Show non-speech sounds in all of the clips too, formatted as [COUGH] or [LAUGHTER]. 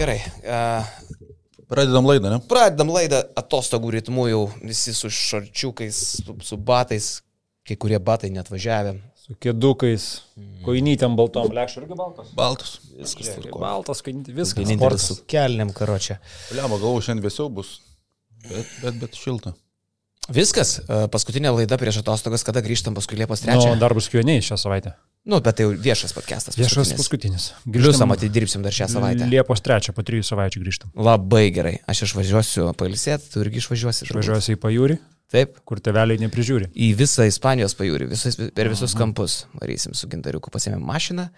gerai. Uh, Pradedam laidą, ne? pradedam laidą atostogų ritmu jau visi su šarčiukais, su, su batais, kai kurie batai net važiavę. Su kėdukais, koinytėm baltom, lėkščiu irgi baltas. Baltas. Viskas tvarko. Baltas, koinytė, viskas. Vienintelis su kelniam karočią. Liamo, galvoju, šiandien vėsiau bus. Bet, bet, bet šilta. Viskas, uh, paskutinė laida prieš atostogas, kada grįžtam paskui Liepos 3. Nu, dar bus kioniai šią savaitę. Nu, bet tai jau viešas podcastas. Viešas paskutinis. paskutinis. Pliusą matyti dirbsim dar šią savaitę. Liepos 3 po 3 savaičių grįžtam. Labai gerai. Aš išvažiuosiu pailsėti, tu irgi išvažiuosi. turbūt. Važiuosi į pajūrį, Taip. kur teveliai neprižiūri. Į visą Ispanijos pajūrį, visus, per visus kampus. Varysim su gintariuku, pasėmėm mašiną.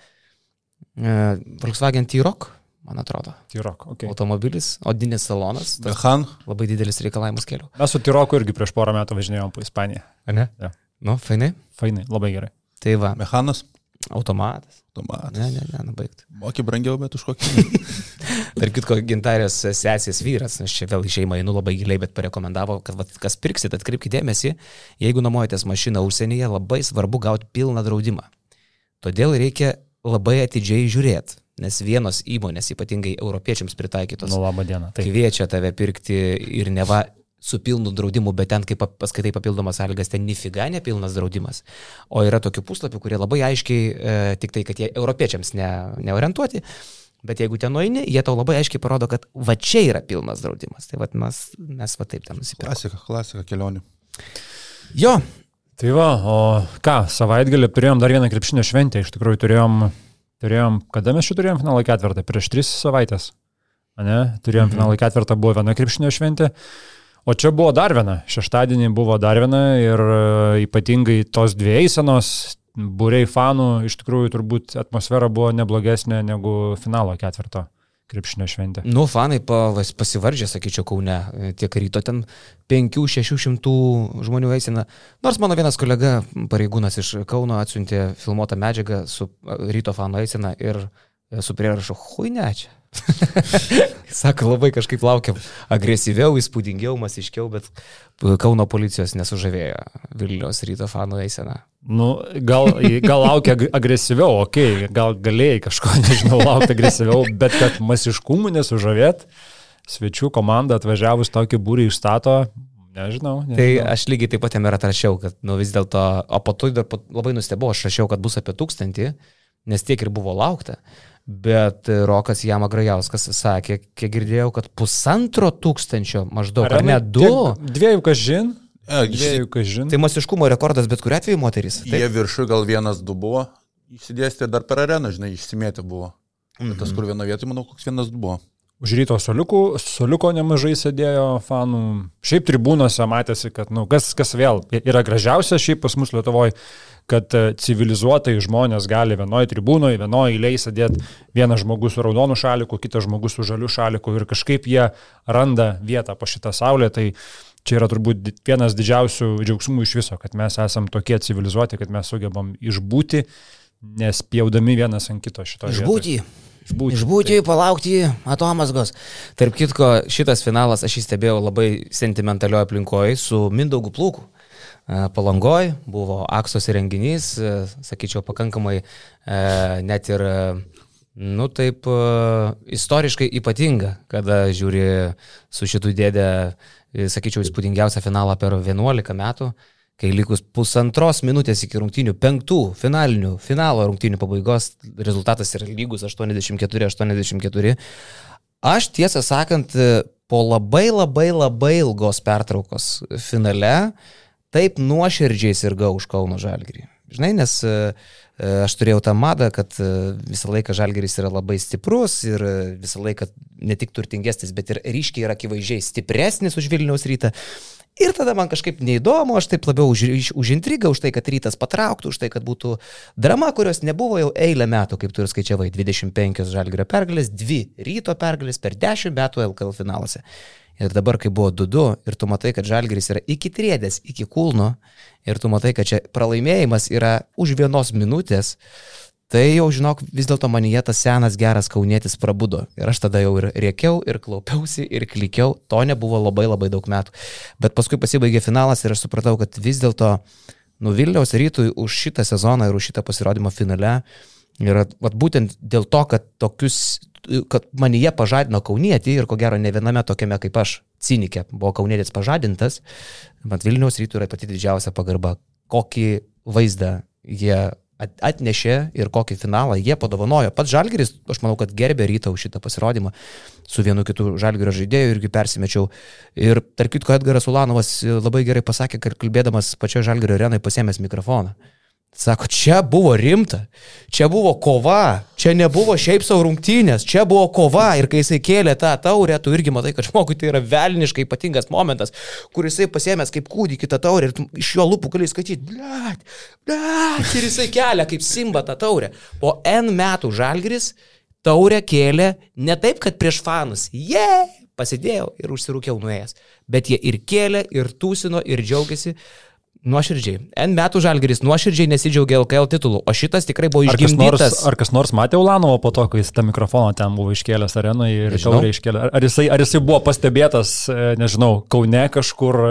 E, Volkswagen T-Rock, man atrodo. Tyrok, ok. Automobilis, odinis salonas. Tas Mehan, labai didelis reikalavimus keliu. Mes su Tyroku irgi prieš porą metų važinėjom po Ispaniją. Ar ne? Jo. Nu, fainai. Fainai, labai gerai. Tai va, mechanas. automatas. Tomatas. Ne, ne, ne, nubaigti. Moki brangiau, bet už kokį. [LAUGHS] Tark kitko, gintarės sesės vyras, aš čia vėl į šeimą einu labai giliai, bet parekomendavo, kad vat, kas pirksit, atkreipkite dėmesį, jeigu nuomojatės mašiną užsienyje, labai svarbu gauti pilną draudimą. Todėl reikia labai atidžiai žiūrėti, nes vienos įmonės, ypatingai europiečiams pritaikytos, Nu, laba diena. Tai kviečia tave pirkti ir neva su pilnu draudimu, bet ten, kai pa- paskaitai papildomas sąlygas, ten nifiga nepilnas draudimas. O yra tokių puslapių, kurie labai aiškiai, e, tik tai, kad jie europiečiams ne, neorientuoti, bet jeigu ten nueini, jie tau labai aiškiai parodo, kad va čia yra pilnas draudimas. Tai va mes, mes va taip ten nusipirkome. Klasika, klasika kelionių. Jo, Tai va, o ką, savaitgalį turėjom dar vieną krepšinio šventę, iš tikrųjų turėjom, turėjom, kada mes čia turėjom finalo ketvirtą, prieš tris savaitės. Ne? Turėjom mhm. finalo ketvirtą, buvo viena krepšinio šventė, o čia buvo dar viena, šeštadienį buvo dar viena ir e, ypatingai tos dvi eisenos, būriai fanų, iš tikrųjų turbūt atmosfera buvo neblogesnė negu finalo ketvirto krepšinio šventė. nu, fanai pa, pasivardžė, sakyčiau, Kaune, E, tiek ryto ten 5-600 žmonių eisina. Nors mano vienas kolega, pareigūnas iš Kauno, atsiuntė filmuotą medžiagą su e, ryto fanų eisena ir su prierašu, hui ne čia. [LAUGHS] Sako, labai kažkaip laukiam agresyviau, įspūdingiau, masiškiau, bet Kauno policijos nesužavėjo Vilnius ryto fanų eisena. Nu, gal, gal laukia ag- agresyviau, okei, okay, gal galėjai kažko, [LAUGHS] nežinau, laukti agresyviau, bet kad masiškumų nesužavėt, svečių komanda atvažiavus tokį būrį išstato, nežinau. nežinau. Tai aš lygiai taip pat jam ir atrašiau, kad nu, vis dėlto, o po to dar po, labai nustebau, aš rašiau, kad bus apie tūkstantį, nes tiek ir buvo laukta. Bet e, Rokas Jama Grajauskas sakė, kiek girdėjau, kad pusantro tūkstančio maždaug, ar ne du. Dviejų kažin, E, dviejų kažin. Tai masiškumo rekordas bet kuriu atveju moteris. Jie viršų gal vienas du buvo. Išsidėstė dar per areną, žinai, išsimėtė buvo. Mhm. Tas, kur viena vieta, manau, koks vienas du buvo. Už ryto soliukų, soliuko nemažai sėdėjo fanų. Šiaip tribūnose matėsi, kad, nu, kas, kas vėl yra gražiausia šiaip pas mus Lietuvoje, kad e, civilizuotai žmonės gali vienoje tribūnoje, vienoje eilėje sėdėti vienas žmogus su raudonu šaliku, kitas žmogus su žaliu šaliku ir kažkaip jie randa vietą po šitą saulę. Tai čia yra turbūt vienas didžiausių džiaugsmų iš viso, kad mes esam tokie civilizuoti, kad mes sugebam išbūti, nespjaudami vienas ant kito šito. Išbūti. Išbūti. Išbūti, palaukti atomasgos. Tarp kitko, šitas finalas aš jį stebėjau labai sentimentalioje aplinkoje su Mindaugu Plūku. E, Palangoj buvo Aksos renginys, e, sakyčiau, pakankamai e, net ir, nu taip, istoriškai ypatinga, kada žiūri su šitų dėdė, sakyčiau, įspūdingiausią finalą per 11 metų kai likus pusantros minutės iki rungtynių, penktų finalinių, finalo rungtynių pabaigos rezultatas yra lygus 84-84. Aš tiesą sakant, po labai labai labai ilgos pertraukos finale taip nuoširdžiai sirgau už Kauno Žalgirį. Žinai, nes e, e, aš turėjau tą madą, kad e, visą laiką Žalgiris yra labai stiprus ir visą laiką ne tik turtingesnis, bet ir ryškiai ir akivaizdžiai stipresnis už Vilniaus rytą. Ir tada man kažkaip neįdomu, aš taip labiau už, už, intrigą, už tai, kad rytas patrauktų, už tai, kad būtų drama, kurios nebuvo jau eilę metų, kaip tu ir skaičiavai, 25 žalgerio pergalės, 2 ryto pergalės per 10 metų LKL finaluose. Ir dabar, kai buvo 2-2 ir tu matai, kad žalgeris yra iki triedės, iki kulno, ir tu matai, kad čia pralaimėjimas yra už vienos minutės, Tai jau, žinok, vis dėlto manyje tas senas geras kaunėtis prabudo. Ir aš tada jau ir rėkiau, ir klaupiausi, ir klikiau. To nebuvo labai labai daug metų. Bet paskui pasibaigė finalas ir aš supratau, kad vis dėlto, nu Vilniaus rytui už šitą sezoną ir už šitą pasirodymą finale Ir vat, būtent dėl to, kad tokius kad manyje pažadino kaunietį ir ko gero ne viename tokiame kaip aš, cinikė, buvo kaunėtis pažadintas, mat Vilniaus rytų yra pati didžiausia pagarba, kokį vaizdą jie atnešė ir kokį finalą jie padovanojo. Pats Žalgeris, aš manau, kad gerbė rytą už šitą pasirodymą su vienu kitu Žalgerio žaidėju irgi persimečiau. Ir tarp kitko Edgaras Ulanovas labai gerai pasakė, kad kalbėdamas pačioje Žalgerio arenai pasėmęs mikrofoną. Sako, čia buvo rimta, čia buvo kova, čia nebuvo šiaip savo rungtynės, čia buvo kova ir kai jisai kėlė tą taurę, tu irgi matai, kad žmogui tai yra velniškai ypatingas momentas, kur jisai pasėmęs kaip kūdikį tą taurę ir iš jo lūpų gali skaityti, blėt, blėt, ir jisai kelia kaip simba tą taurę. Po N metų žalgris taurę kėlė ne taip, kad prieš fanus, jie, yeah! pasidėjau ir užsirūkiau nuėjęs, bet jie ir kėlė, ir tūsino, ir džiaugiasi. Nuoširdžiai. N metų žalgeris nuoširdžiai nesidžiaugia LKL titulu, o šitas tikrai buvo išgimdytas. Ar kas nors, ar kas nors matė Ulanovo po to, kai jis tą mikrofoną ten buvo iškėlęs arenoje ir taurę iškėlė? Ar jisai, ar jisai buvo pastebėtas, e, nežinau, Kaune kažkur?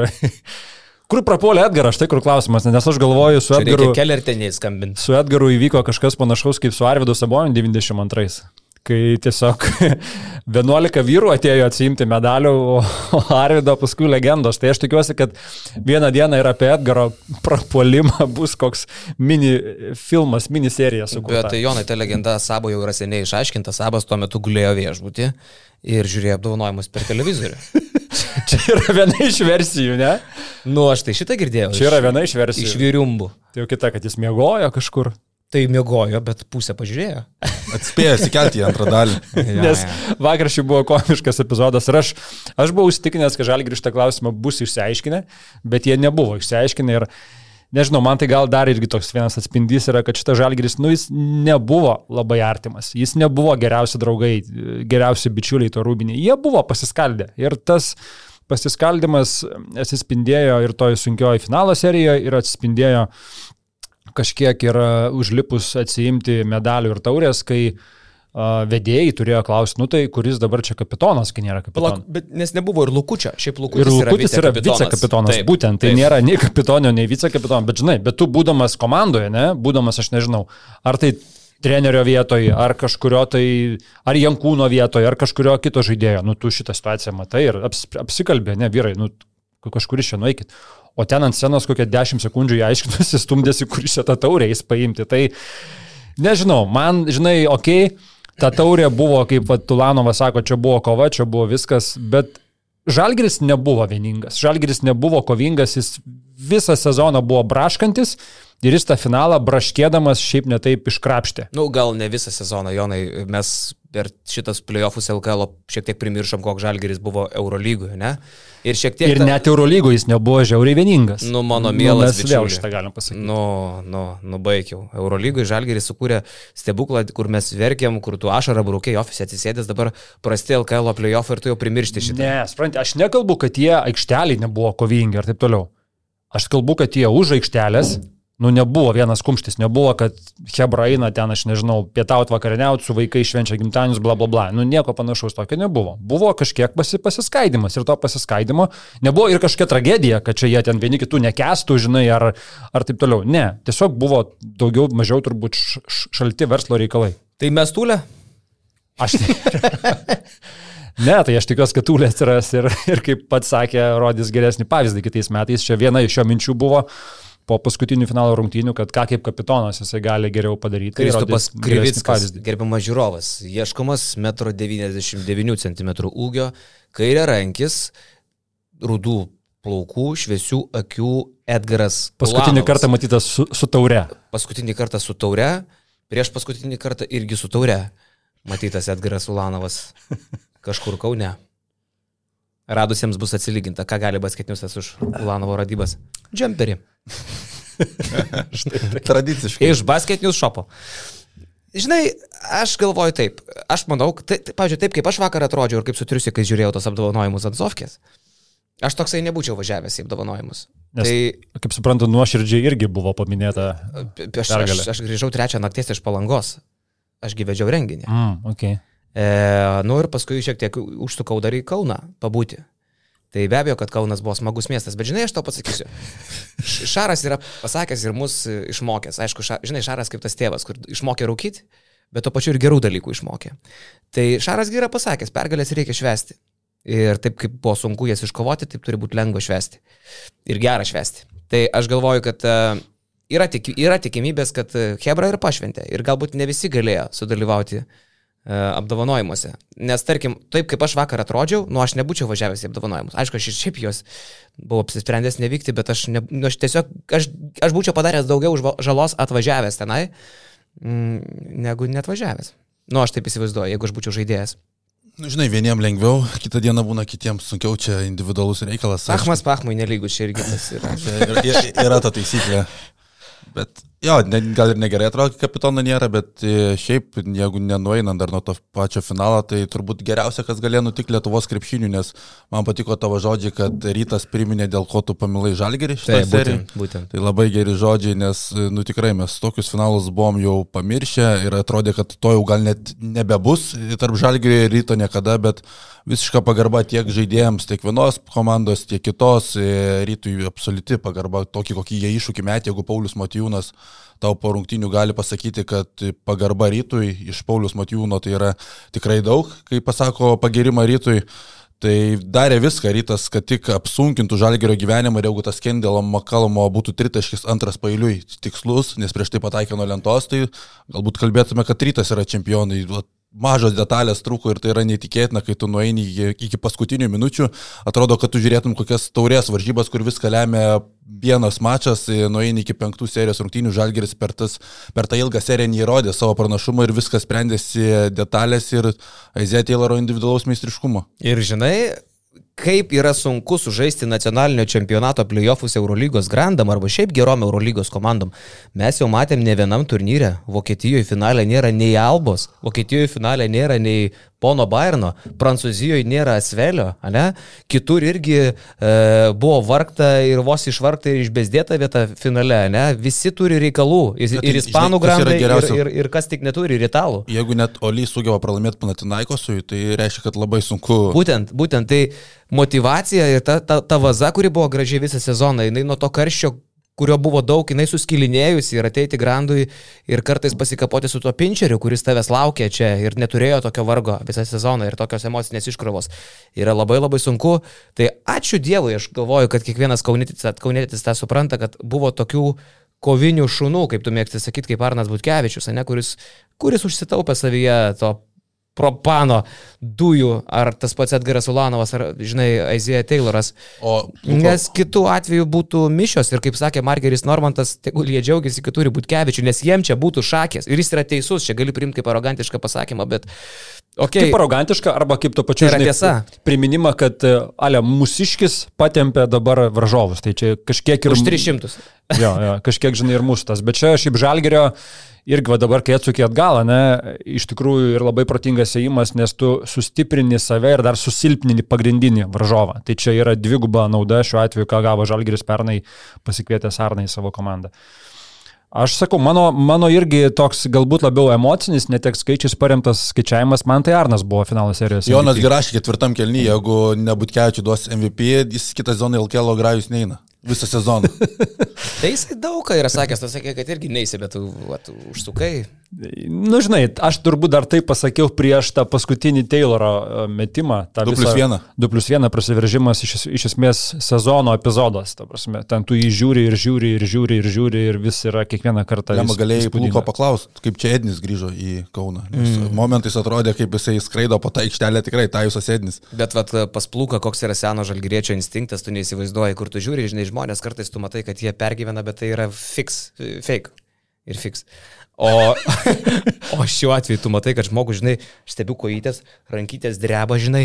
[LAUGHS] Kur prapuolė Edgaras, štai kur klausimas, nes aš galvoju su Edgaru. Kelerteniai skambinti. Su Edgaru įvyko kažkas panašaus kaip su Arvidu Saboniu 92 kai tiesiog [LAUGHS] 11 vyrų atėjo atsiimti medalių, o Arvido paskui legendos. Tai aš tikiuosi, kad vieną dieną ir apie Edgaro prapuolimą [LAUGHS] bus koks mini filmas, mini serija sukurta. Bet tai Jonai, ta legenda Sabo jau yra seniai išaiškinta, Sabas tuo metu gulėjo viešbutį ir žiūrėjo apdovanojimus per televizorių. [LAUGHS] Čia yra viena iš versijų, ne? Nu, aš tai šitą girdėjau. Čia yra viena iš versijų. Iš vyriumbų. Tai jau kita, kad jis miegojo kažkur. Tai mėgojo, bet pusę pažiūrėjo. Atspėjo įsikelti į antrą dalį. [LAUGHS] Nes vakar šį buvo komiškas epizodas ir aš, aš buvau įstikinęs, kad žalgi šitą klausimą bus išsiaiškinę, bet jie nebuvo išsiaiškinę ir nežinau, man tai gal dar irgi toks vienas atspindys yra, kad šitas žalgeris, nu jis nebuvo labai artimas, jis nebuvo geriausi draugai, geriausi bičiuliai to rūbinė, jie buvo pasiskaldę ir tas pasiskaldimas atsispindėjo ir toj sunkioji finalo serijoje ir atsispindėjo kažkiek yra užlipus atsiimti medalių ir taurės, kai vedėjai turėjo klausti, nu tai kuris dabar čia kapitonas, kai nėra kapitonas. Bet nes nebuvo ir Lukučio, šiaip Lukutis, ir Lukutis yra vicekapitonas. Vice būtent, tai taip. nėra nei kapitonio, nei vicekapitono, bet žinai, bet tu būdamas komandoje, ne, būdamas aš nežinau, ar tai trenerio vietoje, ar kažkurio tai, ar Jankūno vietoje, ar kažkurio kito žaidėjo, nu tu šitą situaciją matai ir aps, apsikalbė, ne vyrai, nu kažkuris čia nueikit. O ten ant scenos kokią 10 sekundžių jie aiškinasi, stumdėsi, kuris čia tą taurę eis paimti. Tai nežinau, man, žinai, okei, okay, ta taurė buvo, kaip Tulanovas sako, čia buvo kova, čia buvo viskas, bet Žalgiris nebuvo vieningas, Žalgiris nebuvo kovingas, jis visą sezoną buvo braškantis ir jis tą finalą braškėdamas šiaip netaip iškrapštė. Na, nu, gal ne visą sezoną, Jonai, mes per šitas playoffus LKL šiek tiek primiršom, koks žalgeris buvo Eurolygoje, ne? Ir šiek tiek... Ir ta... net Eurolygoje jis nebuvo žiauriai vieningas. Nu, mano mielas. Nu, mes vėl šitą galim pasakyti. Nu, nu, nubaigiau. Eurolygoje žalgeris sukūrė stebuklą, kur mes verkiam, kur tu ašarą brūkiai, ofise atsisėdęs, dabar prasti LKL playoff ir tu jau primiršti šitą. Ne, supranti, aš nekalbu, kad tie aikšteliai nebuvo kovingi ir taip toliau. Aš kalbu, kad tie už aikštelės. Mm nu nebuvo vienas kumštis, nebuvo, kad Hebra eina ten, aš nežinau, pietauti vakarieniauti su vaikai švenčia gimtanius, bla bla bla. Nu nieko panašaus tokio nebuvo. Buvo kažkiek pasi, pasiskaidimas ir to pasiskaidimo nebuvo ir kažkokia tragedija, kad čia jie ten vieni kitų nekestų, žinai, ar, ar taip toliau. Ne, tiesiog buvo daugiau, mažiau turbūt šalti verslo reikalai. Tai mes tūlė? Aš. [LAUGHS] Ne, tai aš tikiuosi, kad tūlė atsiras ir, ir kaip pats sakė, rodys geresnį pavyzdį kitais metais. Čia viena iš jo minčių buvo po paskutinių finalo rungtynių, kad ką kaip kapitonas jisai gali geriau padaryti. Kristupas Krivickas, gerbiamas žiūrovas, ieškomas 1,99 cm ūgio, kairė rankis, rudų plaukų, šviesių akių Edgaras. Paskutinį Ulanovas. kartą matytas su, su taure. Paskutinį kartą su taure, prieš paskutinį kartą irgi su taure matytas Edgaras Ulanovas [LAUGHS] kažkur Kaune. Radusiems bus atsilyginta, ką gali basketiniusas už Ulanovo radybas. Džemperį. [LAUGHS] Tradiciškai. Iš basketinius šopo. Žinai, aš galvoju taip. Aš manau, tai, tai, pavyzdžiui, taip kaip aš vakar atrodžiau ir kaip sutriusi, kai žiūrėjau tos apdovanojimus ant Zovkės. Aš toksai nebūčiau važiavęs į apdovanojimus. Nes, tai, kaip suprantu, nuoširdžiai irgi buvo paminėta. Aš, aš, aš grįžau trečią nakties iš palangos. Aš gyvedžiau renginį. Mm, okay. e, nu ir paskui šiek tiek užsukau dar į Kauną pabūti. Tai be abejo, kad Kaunas buvo smagus miestas, bet žinai, aš to pasakysiu. Šaras yra pasakęs ir mus e, išmokęs. Aišku, ša, žinai, Šaras kaip tas tėvas, kur išmokė rūkyti, bet to pačiu ir gerų dalykų išmokė. Tai Šaras yra pasakęs, pergalės reikia švesti. Ir taip kaip buvo sunku jas iškovoti, taip turi būti lengva švesti. Ir gera švesti. Tai aš galvoju, kad e, yra, tik, yra tikimybės, kad e, Hebra ir pašventė. Ir galbūt ne visi galėjo sudalyvauti e, apdovanojimuose. Nes tarkim, taip kaip aš vakar atrodžiau, nu aš nebūčiau važiavęs į apdovanojimus. Aišku, aš ir šiaip juos buvau apsisprendęs nevykti, bet aš, ne, nu, aš tiesiog, aš, aš būčiau padaręs daugiau žalos atvažiavęs tenai, mm, negu netvažiavęs. Nu, aš taip įsivaizduoju, jeigu aš būčiau žaidėjas. Nu, žinai, vieniems lengviau, kitą dieną būna kitiems sunkiau, čia individualus reikalas. aišku. Pachmas, pachmai nelygus, čia irgi tas yra, yra- yra ta taisyklė. Bet jo, ne, gal ir negerai atrodo, kapitono nėra, bet e, šiaip, jeigu nenueinant dar nuo to pačio finalo, tai turbūt geriausia, kas galėjo nutikti Lietuvos krepšinių, nes man patiko tavo žodžiai, kad rytas priminė, dėl ko tu pamilai žalgerį šitą Taip, seriją. būtent, būtent. Tai labai geri žodžiai, nes, nu tikrai mes tokius finalus buvom jau pamiršę ir atrodė, kad to jau gal net nebebus tarp žalgerio ir ryto niekada, bet visiška pagarba tiek žaidėjams, tiek vienos komandos, tiek kitos, e, rytui absoliuti pagarba, tokį kokį jie iššūkį metė, jeigu Paulius Matijūnas tau po rungtinių gali pasakyti, kad pagarba rytui iš Paulius Matijūno tai yra tikrai daug, kai pasako pagirimą rytui. Tai darė viską rytas, kad tik apsunkintų žalgerio gyvenimą ir jeigu tas Kendelo Makalomo būtų tritaškis antras pailiui tikslus, nes prieš tai pataikė nuo lentos, tai galbūt kalbėtume, kad rytas yra čempionai. Mažos detalės trūko ir tai yra neįtikėtina, kai tu nueini iki, paskutinių minučių, atrodo, kad tu žiūrėtum kokias taurės varžybas, kur viską lemia vienas mačas, e, nueini iki penktų serijos rungtynių, žalgeris per, tas, per tą ilgą seriją neįrodė savo pranašumą ir viskas sprendėsi detalės ir Aizė Tayloro individualaus meistriškumo. Ir žinai, kaip yra sunku sužaisti nacionalinio čempionato playoffus Eurolygos grandam arba šiaip gerom Eurolygos komandom. Mes jau matėm ne vienam turnyre. Vokietijoje finale nėra nei Albos, Vokietijoje finale nėra nei Pono Bairno, Prancūzijoje nėra Asvelio, ne? Kitur irgi e, buvo vargta ir vos išvargta ir išbesdėta vieta finale, ne? Visi turi reikalų. Ir, Bet tai, ir ispanų grandai, ir, ir, ir kas tik neturi, ir italų. Jeigu net Oli sugeba pralaimėti Panatinaikosui, tai reiškia, kad labai sunku. Būtent, būtent tai motivacija ir ta, ta, ta vaza, kuri buvo gražiai visą sezoną, jinai nuo to karščio, kurio buvo daug, jinai suskilinėjusi ir ateiti grandui ir kartais pasikapoti su tuo pinčeriu, kuris tavęs laukia čia ir neturėjo tokio vargo visą sezoną ir tokios emocinės iškrovos. Yra labai labai sunku. Tai ačiū Dievui, aš galvoju, kad kiekvienas kaunietis, kaunietis tą supranta, kad buvo tokių kovinių šunų, kaip tu mėgsti sakyti, kaip Arnas Butkevičius, ne, kuris, kuris užsitaupė savyje to propano dujų, ar tas pats Edgaras Ulanovas, ar, žinai, Aizėja Tayloras. O Nes kitų atveju būtų mišios ir, kaip sakė Margeris Normantas, tegul jie džiaugiasi, kad turi būti kevičių, nes jiem čia būtų šakės. Ir jis yra teisus, čia gali priimti kaip arogantišką pasakymą, bet... Okay, Kaip arogantiška, arba kaip to pačiu Tai žinai, tiesa. priminimą, kad e, Ale Mūsiškis patempė dabar varžovus. Tai čia kažkiek ir... už 300. Jo, jo, kažkiek žinai ir mūsų tas. Bet čia šiaip žalgerio irgi va dabar, kai atsukė atgal, ne, iš tikrųjų ir labai protingas ėjimas, nes tu sustiprini save ir dar susilpnini pagrindinį varžovą. Tai čia yra dviguba nauda šiuo atveju, ką gavo žalgeris pernai pasikvietęs Arnai į savo komandą. Aš sakau, mano, mano irgi toks galbūt labiau emocinis, ne tiek skaičiais paremtas skaičiavimas, man tai Arnas buvo finalo serijos. Jonas. Girašė ketvirtam kelnyje, jeigu nebūtkevičiu duos MVP, jis kitą sezoną LKL grajus neina. Visą sezoną. [LAUGHS] Tai jisai daug ką yra sakęs, tu sakė, kad irgi neįsi, bet tu, va, tu užsukai. Nu, žinai, aš turbūt dar tai pasakiau prieš tą paskutinį Tayloro e, metimą. tą Du visą- plius vieną. 2 plus 1 prasiveržimas iš, iš esmės sezono epizodas. Ta prasme, ten tu jį žiūri ir žiūri ir žiūri ir žiūri ir vis yra kiekvieną kartą. Lema galėjai. Pluko paklausti, kaip čia Ednis grįžo į Kauną. Mm. Momentais atrodė, kaip jisai skraido po tą aikštelę, tikrai Tajusas Ednis. Bet vat, pasplūka, koks yra seno žalgiriečio instinktas, tu neįsivaizduoji, kur tu žiūri, žinai, žmonės kartais tu matai, kad jie pergyvena, bet tai yra fix, fake ir fix. O, [LAUGHS] o šiuo atveju tu matai, kad žmogus, žinai, stebiu kojytės, rankytės dreba, žinai,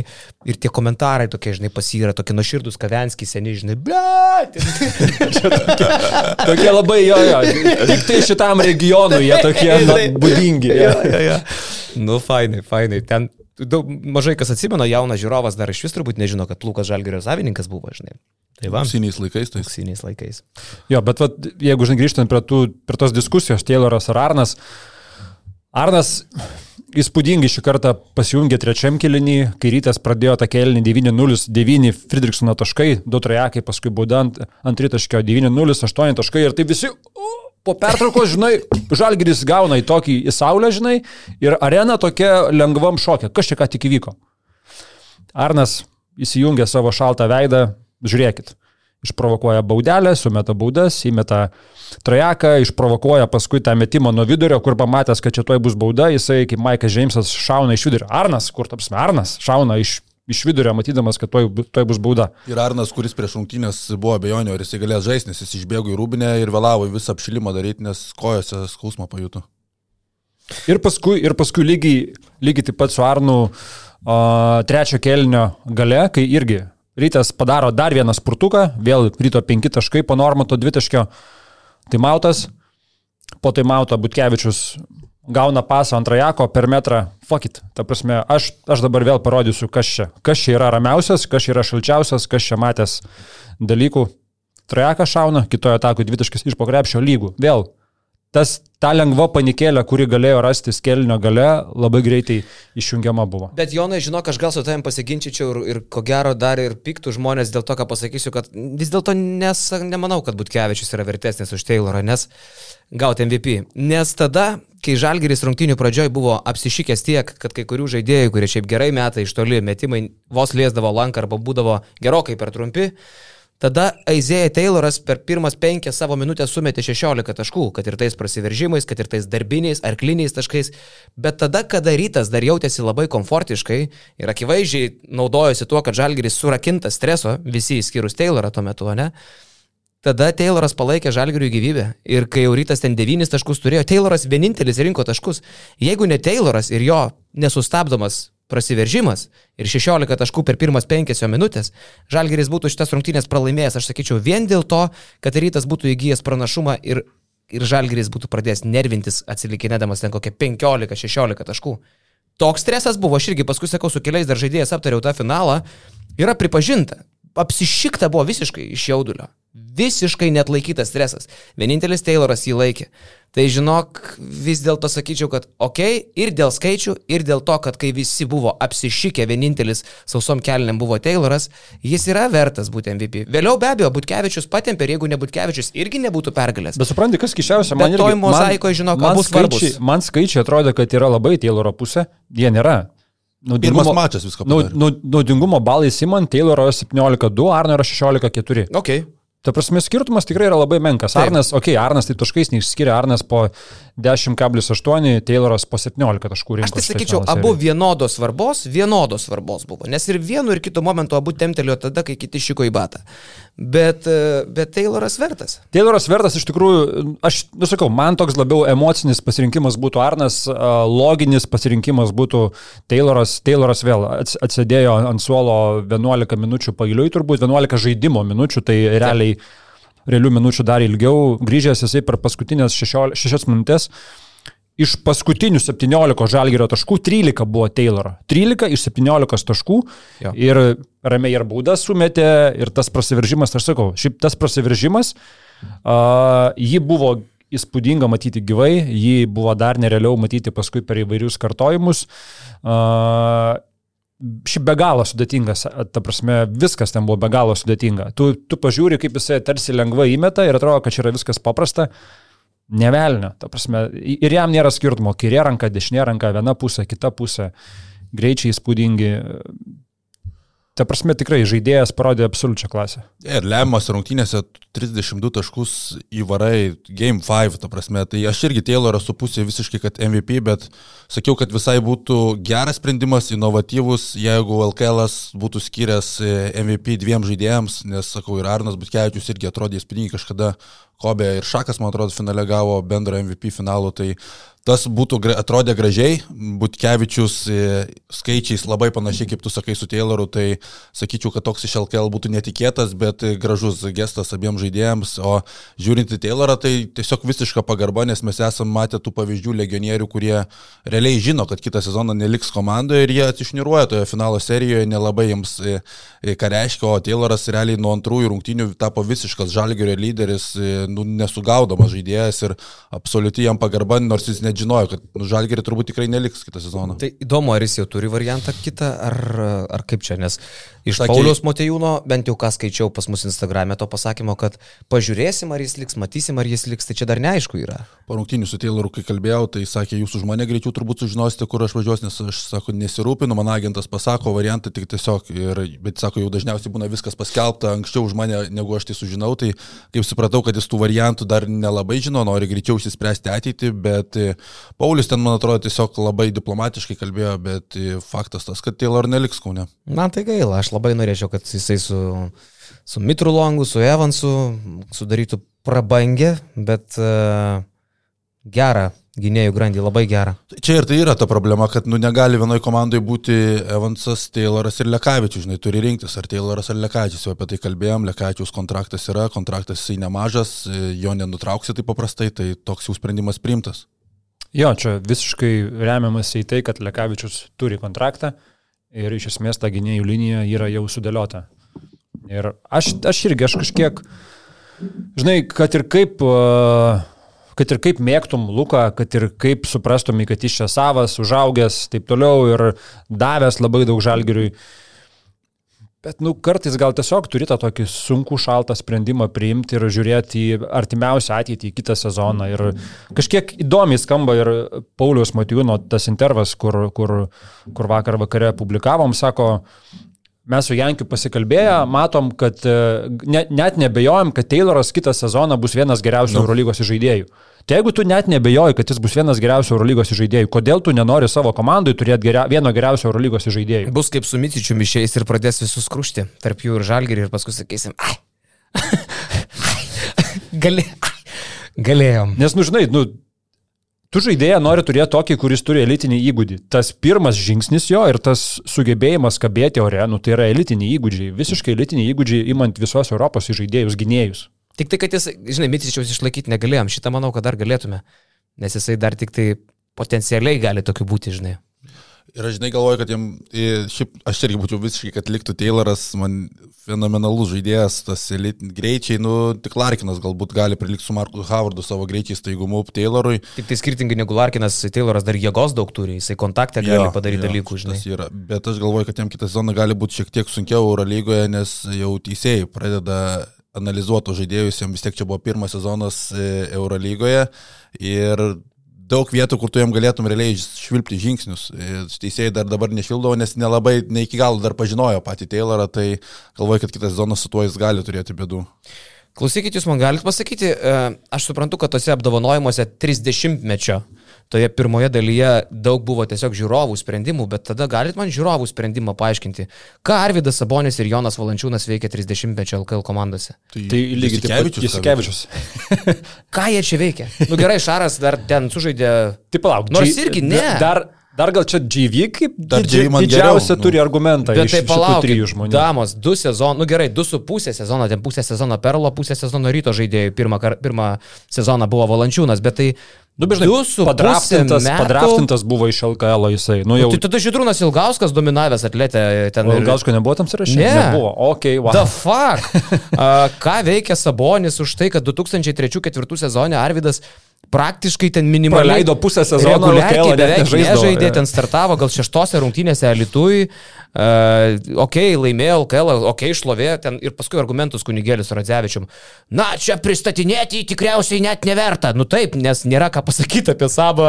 ir tie komentarai tokie, žinai, pasyra, tokie nuoširdus kavenskiai, seniai, žinai, blėt. [LAUGHS] Tokie labai jo, jo. Tik tai šitam regionui jie tokie na, būdingi. Ja, Jo. ja, ja. Nu, fainai, fainai. Ten daug, mažai kas atsimena, jaunas žiūrovas dar iš vis turbūt nežino, kad Lukas Žalgirio savininkas buvo, žinai. Tai va, Auksiniais laikais tai. auksiniais laikais. Jo, bet vat, jeigu žinai, grįžtant prie, tų, prie tos diskusijos, Tayloras ar Arnas, Arnas įspūdingai šį kartą pasijungė trečiam kilinį, kai rytas pradėjo tą kelinį 9-0, 9 Friedrichsono taškai, 2 trajekai, paskui būda ant, tritaškio 9-0, 8 taškai ir tai visi o, po pertraukos, žinai, Žalgiris gauna į tokį į saulę, žinai, ir arena tokia lengvam šokė. Kas čia ką tik įvyko? Arnas įsijungia savo šaltą veidą, žiūrėkit išprovokuoja baudelę, sumeta baudas, įmeta trajeką, išprovokuoja paskui tą metimą nuo vidurio, kur pamatęs, kad čia tuoj bus bauda, jisai kaip Maikas Džeimsas šauna iš vidurio. Arnas, kur tapsime, Arnas šauna iš, iš vidurio, matydamas, kad tuoj, tuoj bus bauda. Ir Arnas, kuris prieš rungtynės buvo abejonių, ar jisai galės žaisti, nes jis išbėgo į rūbinę ir vėlavo visą apšilimą daryti, nes kojose skausmą pajuto. Ir paskui, ir paskui lygiai, lygiai taip pat su Arnu o, trečio kelnio gale, kai irgi Rytas padaro dar vieną spurtuką, vėl ryto 5 taškai po normato 2 taškio. Tai mautas, po tai mauto Butkevičius gauna pasą ant rajako per metrą. Fokit, ta prasme, aš, aš dabar vėl parodysiu, kas čia. Kas čia yra ramiausias, kas čia yra šalčiausias, kas čia matęs dalykų. Trajakas šauna, kitoje atakui dvitaškis iš pokrepšio lygų. Vėl tas ta lengva panikėlė, kuri galėjo rasti skelnio gale, labai greitai išjungiama buvo. Bet Jonai, žinok, aš gal su tavim pasiginčičiau ir, ir ko gero dar ir piktų žmonės dėl to, ką pasakysiu, kad vis dėlto nemanau, kad Butkevičius yra vertesnis už Taylorą, nes gauti MVP. Nes tada, kai Žalgeris rungtinių pradžioj buvo apsišykęs tiek, kad kai kurių žaidėjų, kurie šiaip gerai metai iš toli metimai vos liesdavo lanką arba būdavo gerokai per trumpi, Tada Aizėja Tayloras per pirmas penkias savo minutės sumetė 16 taškų, kad ir tais prasiveržimais, kad ir tais darbiniais, arkliniais taškais, bet tada, kada rytas dar jautėsi labai komfortiškai ir akivaizdžiai naudojosi tuo, kad Žalgiris surakintas streso, visi įskyrus Taylorą tuo metu, ne? Tada Tayloras palaikė Žalgiriui gyvybę ir kai jau rytas ten 9 taškus turėjo, Tayloras vienintelis rinko taškus. Jeigu ne Tayloras ir jo nesustabdomas prasiveržimas ir 16 taškų per pirmas 5 minutės, Žalgeris būtų šitas rungtynės pralaimėjęs, aš sakyčiau, vien dėl to, kad rytas būtų įgyjęs pranašumą ir, ir Žalgeris būtų pradėjęs nervintis atsilikinėdamas ten kokią 15-16 taškų. Toks stresas buvo, aš irgi paskui sakau, su keliais dar žaidėjais aptariau tą finalą, yra pripažinta, apsišikta buvo visiškai iš jaudulio. Visiškai net laikytas stresas. Vienintelis Tayloras jį laikė. Tai žinok, vis dėlto sakyčiau, kad ok, ir dėl skaičių, ir dėl to, kad kai visi buvo apsišykę, vienintelis sausom kelniam buvo Tayloras, jis yra vertas būti MVP. Vėliau be abejo, Butkevičius patempė ir jeigu ne Butkevičius, irgi nebūtų pergalės. Bet supranti, kas kišiausia, man irgi... Toj mozaikoje, žinok, man, skaičiai, man skaičiai atrodo, kad yra labai Tayloro pusė, jie nėra. Naudingumo, Pirmas mačas viską. Naudingumo balai Simon Tayloro 17-2, Arno yra 16-4. Okay. Ta prasme, skirtumas tikrai yra labai menkas. Taip. Arnas, okei, okay, Arnas tai taškais neišskiria, Arnas po 10,8, Tayloras po 17 taškų rinko. Aš tai sakyčiau, abu vienodos svarbos, vienodos svarbos buvo. Nes ir vienu ir kitu momentu abu temtelėjo tada, kai kiti šiko į batą. Bet, e, bet Tayloras vertas. Tayloras vertas iš tikrųjų, aš nusakau, man toks labiau emocinis pasirinkimas būtų Arnas, loginis pasirinkimas būtų Tayloras. Tayloras vėl atsėdėjo ant suolo 11 minučių pailiui, turbūt 11 žaidimo minučių, tai realiai... Taip realių minučių dar ilgiau, grįžęs jisai per paskutinės 6 minutės. Iš paskutinių 17 žalgerio taškų 13 buvo Tayloro. 13 iš 17 taškų. Jo. Ir ramiai ir baudas sumetė, ir tas prasiveržimas, aš sakau, šiaip tas prasiveržimas, uh, jį buvo įspūdinga matyti gyvai, jį buvo dar nerealiau matyti paskui per įvairius kartojimus. Uh, šiaip be galo sudėtingas, ta prasme, viskas ten buvo be galo sudėtinga. Tu, tu pažiūri, kaip jisai tarsi lengvai įmeta ir atrodo, kad čia yra viskas paprasta. Nevelnio, ta prasme, ir jam nėra skirtumo, kairė ranka, dešinė ranka, viena pusė, kita pusė, greičiai įspūdingi, Ta prasme, tikrai žaidėjas parodė absoliučią klasę. Ir lemiamas rungtynėse 32 taškus įvarai Game 5, ta prasme, tai aš irgi Taylorą su pusė visiškai, kad MVP, bet sakiau, kad visai būtų geras sprendimas, inovatyvus, jeigu LKL būtų skyręs e, MVP dviem žaidėjams, nes, sakau, ir Arnas Butkevičius irgi atrodė įspūdingai kažkada Kobė ir Šakas, man atrodo, finale gavo bendrą MVP finalų, tai tas būtų atrodė gražiai, Butkevičius e, skaičiais labai panašiai kaip tu sakai su Tayloru, tai sakyčiau, kad toks iš LKL būtų netikėtas, bet gražus gestas abiems žaidėjams, o žiūrint į Taylorą, tai tiesiog visiška pagarba, nes mes esame matę tų pavyzdžių legionierių, kurie realiai žino, kad kitą sezoną neliks komandoje ir jie atsišniruoja toje finalo serijoje, nelabai jiems e, e, ką reiškia, o Tayloras realiai nuo antrųjų rungtynių tapo visiškas žalgerio lyderis, nu, nesugaudomas žaidėjas ir absoliuti jam pagarba, nors jis ne pat žinojo, kad nu, Žalgerį turbūt tikrai neliks kitą sezoną. Tai įdomu, ar jis jau turi variantą kitą, ar, ar kaip čia, nes iš Sakė- Paulius Motejūno, bent jau ką skaičiau pas mus Instagram'e to pasakymo, kad pažiūrėsim, ar jis liks, matysim, ar jis liks, tai čia dar neaišku yra. Po rungtynių su Tayloru, kai kalbėjau, tai sakė, jūs už mane greičiau turbūt sužinosite, kur aš važiuosiu, nes aš, sako, nesirūpinu, man agentas pasako variantą tik tiesiog, ir, bet sako, jau dažniausiai būna viskas paskelbta anksčiau už mane, negu aš tai sužinau, tai kaip supratau, kad jis tų variantų dar nelabai žino, nori greičiau išsispręsti ateitį, bet Paulius ten, man atrodo, tiesiog labai diplomatiškai kalbėjo, bet faktas tas, kad Taylor neliks kaune. Man tai gaila, aš labai norėčiau, kad jisai su, su Mitru Longu, su Evansu sudarytų prabangę, bet uh, gerą gynėjų grandį, labai gerą. Čia ir tai yra ta problema, kad nu, negali vienoje komandoje būti Evansas, Tayloras ir Lekavičius, žinai, turi rinktis, ar Tayloras ar Lekavičius, jau apie tai kalbėjom, Lekavičius kontraktas yra, kontraktas jisai nemažas, jo nenutrauksi taip paprastai, tai toks jau sprendimas priimtas. Jo, čia visiškai remiamas į tai, kad Lekavičius turi kontraktą ir iš esmės ta gynėjų linija yra jau sudėliota. Ir aš, aš irgi, aš kažkiek, žinai, kad ir kaip, uh, kad ir kaip mėgtum Luką, kad ir kaip suprastumai, kad jis čia savas, užaugęs, taip toliau ir davęs labai daug žalgiriui. Bet, nu, kartais gal tiesiog turi tą tokį sunkų šaltą sprendimą priimti ir žiūrėti į artimiausią ateitį, į kitą sezoną. Ir kažkiek įdomiai skamba ir Paulius Matijūno tas intervas, kur, kur, kur vakar vakare publikavom, sako, mes su Jankiu pasikalbėję, matom, kad e, ne, net nebejojom, kad Tayloras kitą sezoną bus vienas geriausių no. Eurolygos žaidėjų. Tai jeigu tu net nebejoji, kad jis bus vienas geriausių Eurolygos žaidėjų, kodėl tu nenori savo komandai turėti geria, vieno geriausio Eurolygos žaidėjų? Bus kaip su Micičiu išeis ir pradės visus krušti, tarp jų ir žalgerį ir paskui sakysim, [LAUGHS] ai. Gali, ai. Galėjom. Nes, nu žinai, nu, tu žaidėją nori turėti tokį, kuris turi elitinį įgūdį. Tas pirmas žingsnis jo ir tas sugebėjimas kabėti ore, nu tai yra elitiniai įgūdžiai, visiškai elitiniai įgūdžiai imant visos Europos žaidėjus gynėjus. Tik tai, kad jis, žinai, Micičiaus išlaikyti negalėjom, šitą manau, kad dar galėtume, nes jisai dar tik tai potencialiai gali tokiu būti, žinai. Ir aš žinai galvoju, kad jam, šiaip aš irgi būčiau visiškai, kad liktų Tayloras, man fenomenalus žaidėjas, tas elit, greičiai, nu, tik Larkinas galbūt gali prilikti su Marku Howardu savo greičiai staigumu Taylorui. Tik tai skirtingai negu Larkinas, Tayloras dar jėgos daug turi, jisai kontaktą gali jo, padaryti jo, dalykų, žinai. Yra. Bet aš galvoju, kad jam kitą sezoną gali būti šiek tiek sunkiau Eurolygoje, nes jau teisėjai pradeda analizuotų žaidėjus, jam vis tiek čia buvo pirmas sezonas e, Eurolygoje ir daug vietų, kur tu jam galėtum realiai švilpti žingsnius. Teisėjai dar dabar nešvildavo, nes nelabai, ne iki galo dar pažinojo patį Taylorą, tai galvoju, kad kitas zonas su tuo jis gali turėti bėdų. Klausykit, jūs man galite pasakyti, e, aš suprantu, kad tose apdovanojimuose 30-mečio toje pirmoje dalyje daug buvo tiesiog žiūrovų sprendimų, bet tada galit man žiūrovų sprendimą paaiškinti, ką Arvidas Sabonis ir Jonas Valančiūnas veikia 30-mečio LKL komandose. Tai, tai lygiai taip pat Jasikevičius. [LAUGHS] ką jie čia veikia? Nu gerai, Šaras dar ten sužaidė. Taip, palauk. Nors irgi ne. Dar, Dar gal čia GV kaip didži, didžiausia geriau, turi nu. argumentą. Bet tai palauk, trijų žmonių. Damos, du sezonų, nu gerai, du su pusė sezono, ten pusė sezono Perlo, pusė sezono ryto žaidėjų, pirmą, pirmą sezoną buvo Valančiūnas, bet tai Nu, bežnai, padraftintas, metų... padraftintas buvo iš LKL jisai. Nu, jau... Tai tada Židrūnas Ilgauskas dominavęs atletė ten. O Ilgausko nebuvo tam sąraše? Ne. Nebuvo. Ok, wow. The fuck. [LAUGHS] uh, ką veikia Sabonis už tai, kad 2003-2004 sezone Arvidas praktiškai ten minimaliai. Praleido pusę sezono, reguliariai beveik nežaidė, ten startavo gal šeštose rungtynėse Lietuvui, uh, ok, laimėjo LKL, ok, išlovė, ten ir paskui argumentus kunigėlis Radzevičium. Na, čia pristatinėti tikriausiai net neverta. Nu taip, nes nėra ką pasakyti apie savo,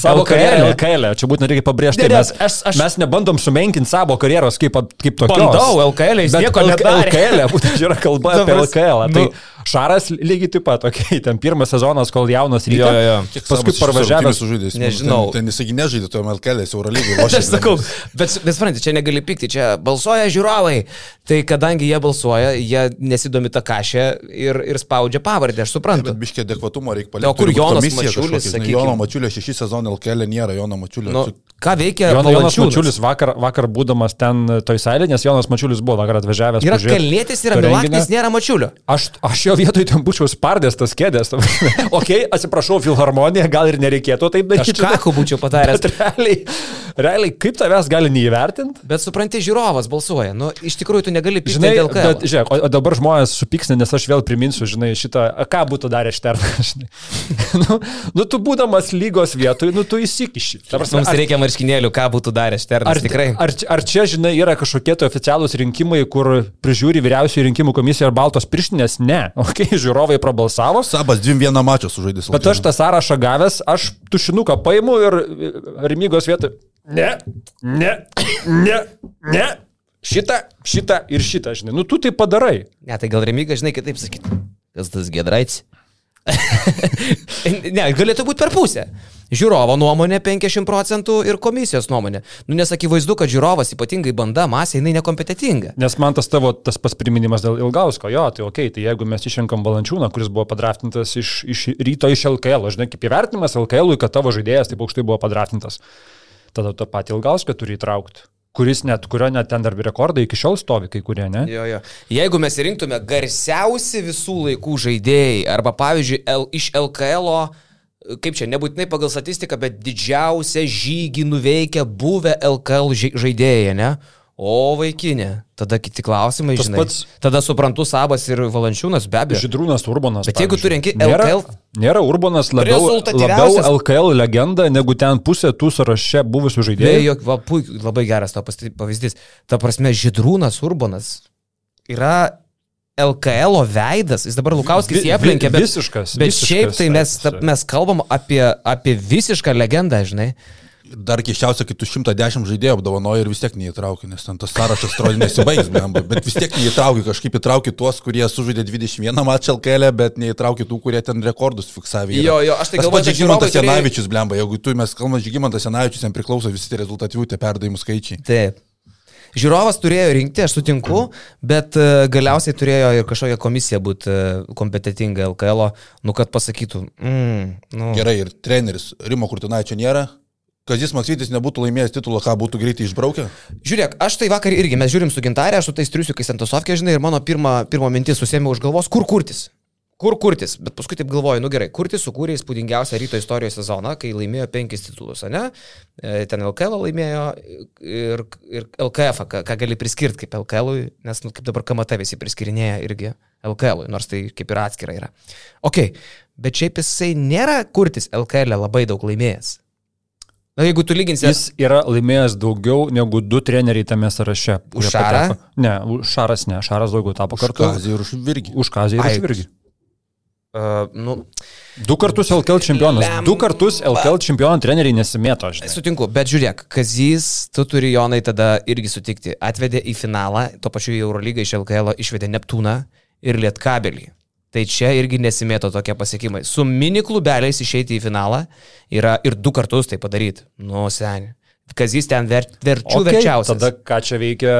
savo karjerą. LKL, čia būtent reikia pabrėžti, nes aš, aš, mes nebandom sumenkinti savo karjeros kaip, kaip tokios. Bandau, LKL, jis nieko nedarė. LKL, būtent yra kalba apie LKL. Tai, nu, Šaras lygiai taip pat, okei, okay, ten pirmas sezonas, kol jaunas rytas. Jo, jo, paskui parvažiavęs. Nežinau. Ten, ten jisai nežaidė, tu MLK'lės, Eurolygai. Aš sakau, bet, bet suprantate, čia negali pykti, čia balsuoja žiūrovai. Tai kadangi jie balsuoja, jie nesidomi tą kažę ir, ir spaudžia pavardę, aš suprantu. Bet biškė adekvatumo reikia palikti. O kur Jonas Mačiulis, sakykime? Jono Mačiulio šešį sezoną LKL nėra, Jono Mačiulio. Nu, ką veikia Jonas, Jonas Mačiulis vakar, vakar būdamas ten toj salė, nes Jonas Mačiulis buvo vakar atvažiavęs. Yra kalnėtis, yra Milaknis, nėra Mačiulio. Aš, aš jo vietoj ten būčiau spardęs tas kėdės. [LAUGHS] ok, atsiprašau, filharmonija, gal ir nereikėtų taip daryti. Aš ką būčiau padaręs. Realiai, realiai, kaip tavęs gali neįvertinti? Bet supranti, žiūrovas balsuoja. Nu, iš tikrųjų, tu negali pykti dėl ką. bet, žiūrėk, o, o dabar žmonės supyksnė, nes aš vėl priminsiu, žinai, šitą, ką būtų darę Šternas, [LAUGHS] žinai. nu, nu, tu būdamas lygos vietoj, nu, tu įsikiši. Prasme, Mums ar- reikia marškinėlių, ką būtų daręs Šternas. Ar, Tikrai. ar, ar čia, žinai, yra kažkokie tai oficialūs rinkimai, kur prižiūri vyriausiųjų rinkimų komisija ar baltos pirštinės? Ne. [LAUGHS] Ok, žiūrovai prabalsavo. Sabas dviem vieną mačą sužaidė. Bet aš tą sąrašą gavęs, aš tušinuką paimu ir Remygos vietą. Ne, ne, ne, ne. Šitą, šitą ir šitą, žinai. Nu, tu tai padarai. Ne, tai gal Remiga, žinai, kitaip sakyti. Kas tas Gedraits? [LAUGHS] ne, galėtų būti per pusę. Žiūrovo nuomonė 50 procentų ir komisijos nuomonė. Nu, nes akivaizdu, kad žiūrovas, ypatingai banda, masė, jinai nekompetitinga. Nes man tas tavo tas pats priminimas dėl Ilgausko, jo, tai ok, tai jeigu mes išrenkam Balančiūną, kuris buvo padraftintas iš, iš ryto iš LKL, žinai, kaip įvertinimas LKL, kad tavo žaidėjas taip aukštai buvo padraftintas, tada tą patį Ilgauską turi įtraukti, kuris net, kurio net ten dar rekordai iki šiol stovi, kai kurie, ne? Jo, jo. Jeigu mes rinktume garsiausi visų laikų žaidėjai, arba pavyzdžiui, L, iš LKL, kaip čia, nebūtinai pagal statistiką, bet didžiausią žygį nuveikę buvę LKL žai- žaidėjai, ne? O vaikinė, tada kiti klausimai, Tas žinai. pats- Tada suprantu Sabas ir Valančiūnas, be abejo. Žydrūnas Urbanas. Bet jeigu tu renki nėra, LKL Nėra Urbanas labiau, labiau LKL legenda, negu ten pusė tų sąraše buvusių žaidėjų. jok, va, puik, labai geras to pavyzdys. Ta prasme, Židrūnas Urbanas yra LKL veidas, jis dabar Lukauskis jį aplenkė, bet, visiškas, bet visiškas šiaip tai mes, ta, mes kalbam apie, apie visišką legendą, žinai. Dar keščiausia, kai tu 110 žaidėjų apdovanoji ir vis tiek neįtrauki, nes ten tas sąrašas atrodo nesibaigs, bet vis tiek neįtrauki, kažkaip įtrauki tuos, kurie sužaidė 21 mačą LKL, bet neįtrauki tų, kurie ten rekordus fiksavė. Jo, jo, aš tai galvoju, pats kad Žygimantas Janavičius, blemba, jeigu tu mes kalbame Žygimantas Janavičius, jam priklauso visi tie rezultatyvių, tie perdavimų skaičiai. Taip. Žiūrovas turėjo rinkti, aš sutinku, bet e, galiausiai turėjo ir kažkokia komisija būti e, kompetitinga LKL, nu kad pasakytų, mm, nu, Gerai, ir treneris Rimo Kurtinaičio nėra. Kazis Maksytis nebūtų laimėjęs titulą, ką būtų greitai išbraukę? Žiūrėk, aš tai vakar irgi, mes žiūrim su gintarė, aš su tais triusiukais ant tosovkė, žinai, ir mano pirma, pirma mintis susėmė už galvos, kur kurtis. Kur kurtis, bet paskui taip galvoju, nu gerai, kurtis sukūrė įspūdingiausią ryto istorijos sezoną, kai laimėjo penkis titulus, ne? E, Ten LKL laimėjo ir, ir LKF, ką, ką gali priskirti kaip LKL, nes nu, kaip dabar KMT visi priskirinėja irgi LKL, nors tai kaip ir atskira yra. Ok, bet šiaip jisai nėra kurtis LKL labai daug laimėjęs. Na, jeigu tu lyginsi... Jis yra laimėjęs daugiau negu du treneriai tame sąraše. Už Šarą? pateko. Ne, už Šaras ne, Šaras daugiau tapo kartu. Kazį ir už Virgį. Už Kazį ir Ai, už Virgį. Uh, nu, Du kartus LKL čempionas. Lemba. Du kartus LKL čempionų treneriai nesimėto, žinai. Sutinku, bet žiūrėk, Kazys, tu turi Jonai tada irgi sutikti, atvedė į finalą, tuo pačiu į Eurolygą iš LKL išvedė Neptūną ir Lietkabelį. Tai čia irgi nesimėto tokie pasiekimai. Su mini klubeliais išeiti į finalą yra ir du kartus tai padaryti. Nu, seniai. Kazys ten ver, verčių okay, verčiausias. Tada ką čia veikia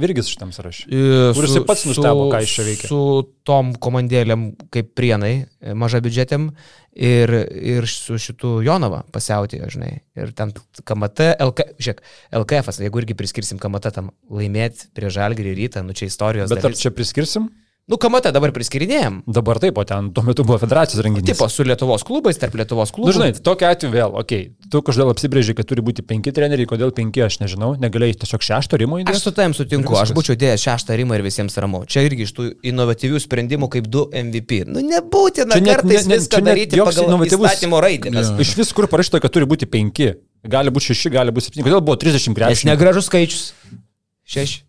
Virgis šitam sąrašui? Kur jisai pats nustebo, ką jis čia veikia? Su tom komandėlėm kaip prienai, maža biudžetėm ir, ir su šitu Jonava pasiautėjo, žinai. Ir ten KMT, LK, žiūrėk, LKF, jeigu irgi priskirsim KMT tam laimėti prie Žalgirį rytą, nu čia istorijos. Bet ar dalis. čia priskirsim? Nu, KMT dabar priskirinėjom. Dabar taip, o ten tuo metu buvo federacijos renginys. Tipo, su Lietuvos klubais, tarp Lietuvos klubų. Nu, žinai, tokia atveju vėl, okei, okay. tu kažkodėl apsibrėži, kad turi būti penki treneriai, kodėl penki, aš nežinau, negalėjai tiesiog šešto rimo Aš įdėti. su tavim sutinku, aš būčiau dėjęs šeštą rimą ir visiems ramu. Čia irgi iš tų inovatyvių sprendimų kaip du MVP. Nu, nebūtina Čia net- kartais ne- ne- viską daryti pagal inovatyvus- įstatymo raidę. Nes Iš vis kur parašyta, kad turi būti penki. Gali būti šeši, gali būti septyni. Kodėl buvo 30 Nes krepšininkų? negražus skaičius. Šeši.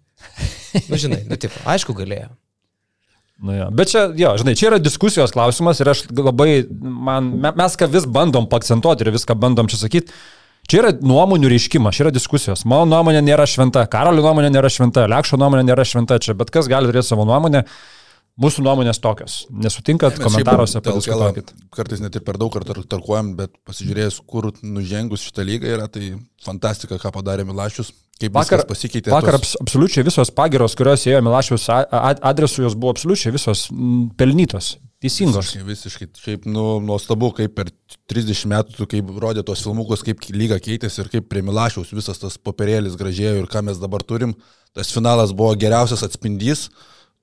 Nu, žinai, nu, tipo, aišku, galėjo. Nu, jo. Bet čia, jo, žinai, čia yra diskusijos klausimas ir aš labai, man, me- mes ką vis bandom pakcentuoti ir viską bandom čia sakyti. Čia yra nuomonių reiškimas, čia yra diskusijos. Mano nuomonė nėra šventa, Karolio nuomonė nėra šventa, Lekšo nuomonė nėra šventa, čia bet kas gali turėti savo nuomonę. Mūsų nuomonės tokios. Nesutinkat, Mes komentaruose padiskutuokit. Kartais net ir per daug kartų tarkuojam, bet pasižiūrėjus, kur nužengus šitą lygą yra, tai fantastika, ką padarė Milašius, kaip Vakar, pasikeitė. vakar tos- abs, absoliučiai visos pagiros, kurios ėjo a- adresu, jos buvo absoliučiai visos mm, pelnytos, teisingos. Visiškai, visiškai. Šiaip, nu, nuostabu, kaip per 30 metų, kaip rodė tos filmukus, kaip lyga keitėsi ir kaip prie Milašiaus visas tas popierėlis gražėjo ir ką mes dabar turim. Tas finalas buvo geriausias atspindys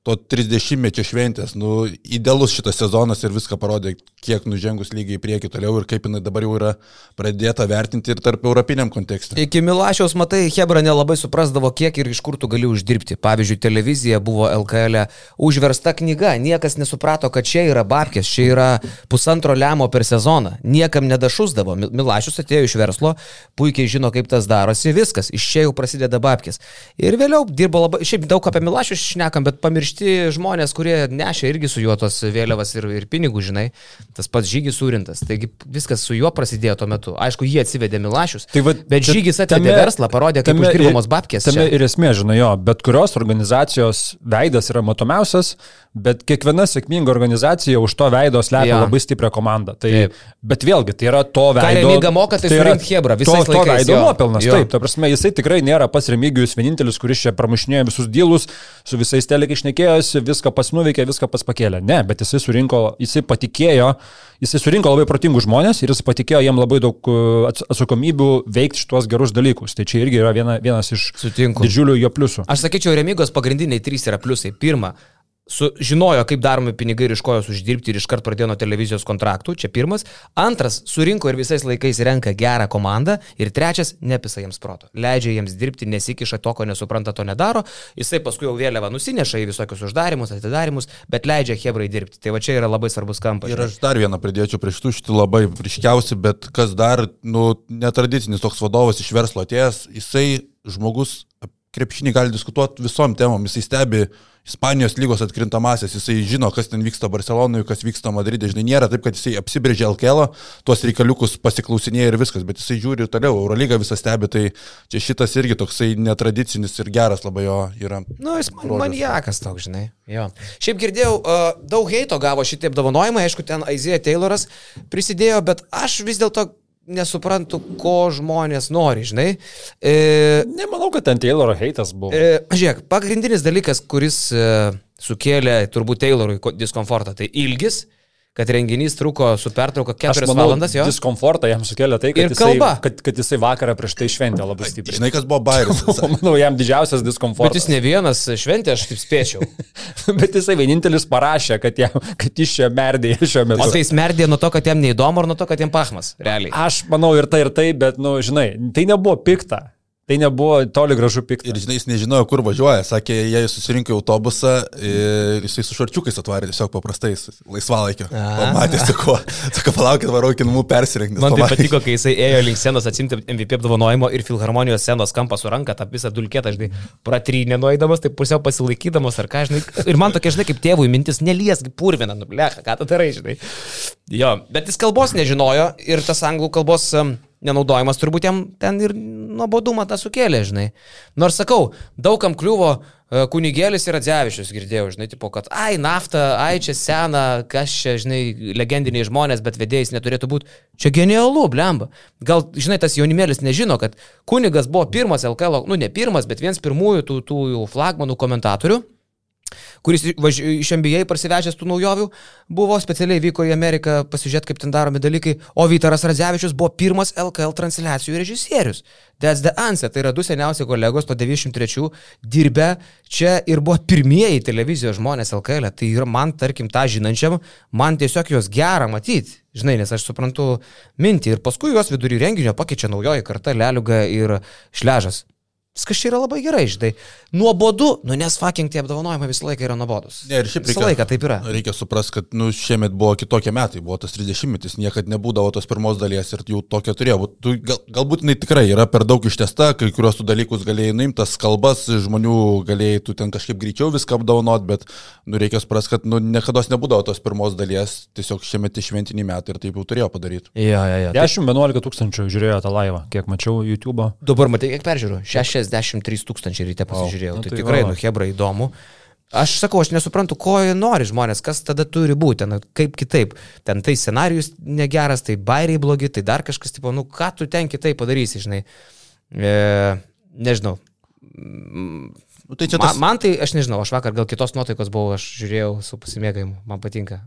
to 30-mečio šventės. Nu, idealus šitas sezonas ir viską parodė, kiek nužengus lygiai į priekį toliau ir kaip jinai dabar jau yra pradėta vertinti ir tarp europiniam kontekste. Iki Milašiaus, matai, Hebra nelabai suprasdavo, kiek ir iš kur tu gali uždirbti. Pavyzdžiui, televizija buvo LKL e užversta knyga, niekas nesuprato, kad čia yra babkės, čia yra pusantro lemo per sezoną. Niekam nedašusdavo. Milašius atėjo iš verslo, puikiai žino, kaip tas darosi, viskas, iš čia jau prasideda babkės. Ir vėliau dirbo labai, šiaip daug apie Milašius šnekam, bet pamiršti pamiršti žmonės, kurie nešė irgi su juo tos vėliavas ir, ir pinigų, žinai, tas pats žygis surintas. Taigi viskas su juo prasidėjo tuo metu. Aišku, jie atsivedė Milašius, tai va, bet žygis atvedė verslą, parodė, kaip uždirbamos babkės. Tame čia. ir esmė, žinai, jo, bet kurios organizacijos veidas yra matomiausias, bet kiekviena sėkminga organizacija už to veido slepia ja. labai stiprią komandą. Tai, taip. bet vėlgi, tai yra to veido. Remyga moka, tai, tai yra Hebra, visas to, to veido nuopelnas. Jo. Taip, ta prasme, jisai tikrai nėra pas Remygijus vienintelis, kuris čia pramušinėjo visus dylus, su visais telekai išnekėjosi, viską pas nuveikė, viską pas pakėlė. Ne, bet jisai surinko, jisai patikėjo, jisai surinko labai protingų žmonės ir jis patikėjo jiem labai daug uh, atsakomybių veikti šitos gerus dalykus. Tai čia irgi yra viena, vienas iš Sutinku. didžiulių jo pliusų. Aš sakyčiau, Remygos pagrindiniai trys yra pliusai. Pirma, su, žinojo, kaip daromi pinigai ir iš ko jos uždirbti ir iškart pradėjo nuo televizijos kontraktų, čia pirmas. Antras, surinko ir visais laikais renka gerą komandą. Ir trečias, nepisa jiems proto. Leidžia jiems dirbti, nesikiša to, ko nesupranta, to nedaro. Jisai paskui jau vėliavą nusineša į visokius uždarimus, atidarimus, bet leidžia Hebrai dirbti. Tai va čia yra labai svarbus kampas. Ir aš dar vieną pridėčiau prie šitų šitų labai ryškiausi, bet kas dar, nu, netradicinis toks vadovas iš verslo atėjęs, jisai žmogus krepšinį gali diskutuoti visom temom, jisai stebi Ispanijos lygos atkrintamasis, jisai žino, kas ten vyksta Barcelonoje, kas vyksta Madride, žinai, nėra taip, kad jisai apsibrėžia LKL, tuos reikaliukus pasiklausinėja ir viskas, bet jisai žiūri toliau, Eurolygą visą stebi, tai čia šitas irgi toksai netradicinis ir geras labai jo yra. Na, nu, jis man, maniakas toks, žinai. Jo. Šiaip girdėjau, uh, daug heito gavo šitie apdovanojimai, aišku, ten Aizėja Tayloras prisidėjo, bet aš vis dėlto nesuprantu, ko žmonės nori, žinai. E, Nemanau, kad ten Tayloro heitas buvo. E, žiūrėk, pagrindinis dalykas, kuris e, sukėlė turbūt Taylorui diskomfortą, tai ilgis kad renginys truko su pertrauka 4 manau, valandas jo. Diskomfortą jam sukėlė tai, kad, jisai, kad, kad jisai vakarą prieš tai šventė labai stipriai. Žinai, kas buvo bairis? [LAUGHS] manau, jam didžiausias diskomfortas. Bet jis ne vienas šventė, aš taip spėčiau. [LAUGHS] Bet jisai vienintelis parašė, kad, jam, kad iš čia merdė šiuo metu. O tai jis merdė nuo to, kad jam neįdomu, ar nuo to, kad jam pachmas, realiai? Aš manau ir tai, ir tai, bet, nu, žinai, tai nebuvo pikta. Tai nebuvo toli gražu pikta. Ir žinai, jis nežinojo, kur važiuoja. Sakė, jie susirinko į autobusą ir jisai su šarčiukais atvarė tiesiog paprastais, laisvalaikio. Pamatė, su kuo. Sako, palaukit, varau iki namų persirengti. Man tai patiko, kai jisai ėjo link scenos atsimti MVP apdovanojimo ir Filharmonijos scenos kampą su ranka, tą visą dulkėtą, žinai, pratrynė nueidamas, tai pusiau pasilaikydamas ar ką, žinai. Ir man tokia, žinai, kaip tėvui mintis, nelies, purvina, nublecha, ką tu darai, žinai. Jo, bet jis kalbos nežinojo ir tas anglų kalbos um, nenaudojimas turbūt jam ten ir nuobodumą tą sukėlė, žinai. Nors sakau, daugam kliuvo uh, kunigėlis ir Adzevičius girdėjau, žinai, tipo, kad ai, nafta, ai, čia sena, kas čia, žinai, legendiniai žmonės, bet vedėjais neturėtų būti. Čia genialu, blemba. Gal, žinai, tas jaunimėlis nežino, kad kunigas buvo pirmas LKL, nu ne pirmas, bet vienas pirmųjų tų, tų flagmanų komentatorių kuris važ... iš MBA parsivežęs tų naujovių, buvo specialiai vyko į Ameriką pasižiūrėti, kaip ten daromi dalykai, o Vytaras Radzevičius buvo pirmas LKL transliacijų režisierius. That's the answer. Tai yra du seniausi kolegos, po 93 dirbę čia ir buvo pirmieji televizijos žmonės LKL. E. Tai yra man, tarkim, tą žinančiam, man tiesiog juos gera matyti. Žinai, nes aš suprantu mintį ir paskui juos vidury renginio pakeičia naujoji karta Leliuga ir Šležas. Viskas čia yra labai gerai, žinai. Nuobodu, nu nes fucking tie apdovanojimai visą laiką yra nuobodus. Ne, ir šiaip visą reikia, laiką taip yra. Reikia suprasti, kad nu, šiemet buvo kitokie metai, buvo tas 30-metis, niekada nebūdavo tos pirmos dalies ir jau tokia turėjo. Tu, gal, galbūt jinai tikrai yra per daug ištesta, kai kuriuos tų dalykus galėjai nuimtas kalbas, žmonių galėjai tu ten kažkaip greičiau viską apdovanot, bet nu, reikia suprasti, kad nu, niekada nebūdavo tos pirmos dalies, tiesiog šiemet šventiniai metai ir taip jau turėjo padaryti. Ja, ja, ja. 10-11 tūkstančių žiūrėjo tą laivą, kiek mačiau YouTube. Dabar matai, kiek peržiūrų? 6 63 tūkstančiai ryte pasižiūrėjau. Nu, tai, tai tikrai, va. nu, Hebra įdomu. Aš sakau, aš nesuprantu, ko nori žmonės, kas tada turi būti, ten, kaip kitaip. Ten tai scenarius negeras, tai bairiai blogi, tai dar kažkas, tipo, nu ką tu ten kitaip padarysi, žinai. E, nežinau. Nu, tai tas... man, man tai, aš nežinau, aš vakar gal kitos nuotaikos buvau, aš žiūrėjau su pasimėgavimu, man patinka.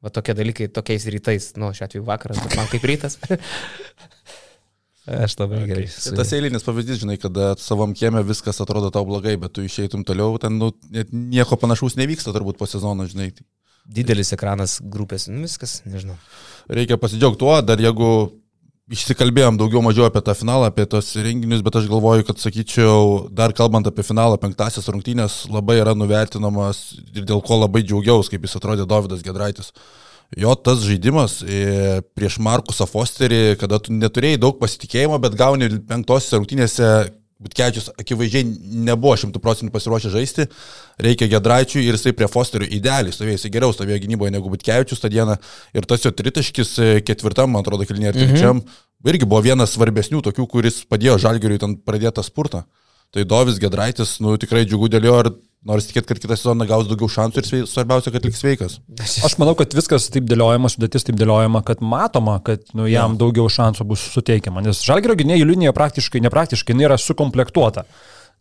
Va tokie dalykai, tokiais rytais, nu, šiuo atveju vakaras, bet man kaip rytas. [LAUGHS] Aš labai gerai. Tai tas eilinis pavyzdys, žinai, kada savam kieme viskas atrodo tau blogai, bet tu išeitum toliau, ten nu, net nieko panašaus nevyksta turbūt po sezono, žinai. Didelis ekranas grupės, nu, viskas, nežinau. Reikia pasidžiaugti tuo, dar jeigu išsikalbėjom daugiau mažiau apie tą finalą, apie tos renginius, bet aš galvoju, kad, sakyčiau, dar kalbant apie finalą, penktasias rungtynės labai yra nuvertinamas ir dėl ko labai džiaugiausi, kaip jis atrodė Davidas Gedraitis. Jo tas žaidimas e, prieš Markusą Fosterį, kada tu neturėjai daug pasitikėjimo, bet gauni penktosios rungtynėse, Butkečius akivaizdžiai nebuvo šimtų procentų pasiruošę žaisti, reikia Gedraičiui ir jisai prie Fosterio idealiai stovėjo, jisai geriau stovėjo gynyboje negu Butkevičius tą dieną ir tas jo tritaškis e, ketvirtam, man atrodo, kilinė ir trečiam, mhm. irgi buvo vienas svarbesnių tokių, kuris padėjo Žalgiriui ten pradėtą spurtą. Tai Dovis Gedraitis, nu tikrai džiugu dėl jo ir Nors tikėt, kad kitą sezoną gaus daugiau šansų ir svarbiausia, kad liks sveikas. [LAUGHS] Aš manau, kad viskas taip dėliojama, sudėtis taip dėliojama, kad matoma, kad nu, jam ja. daugiau šansų bus suteikiama. Nes žalgerio gynėjų linija praktiškai, nepraktiškai, nėra sukomplektuota.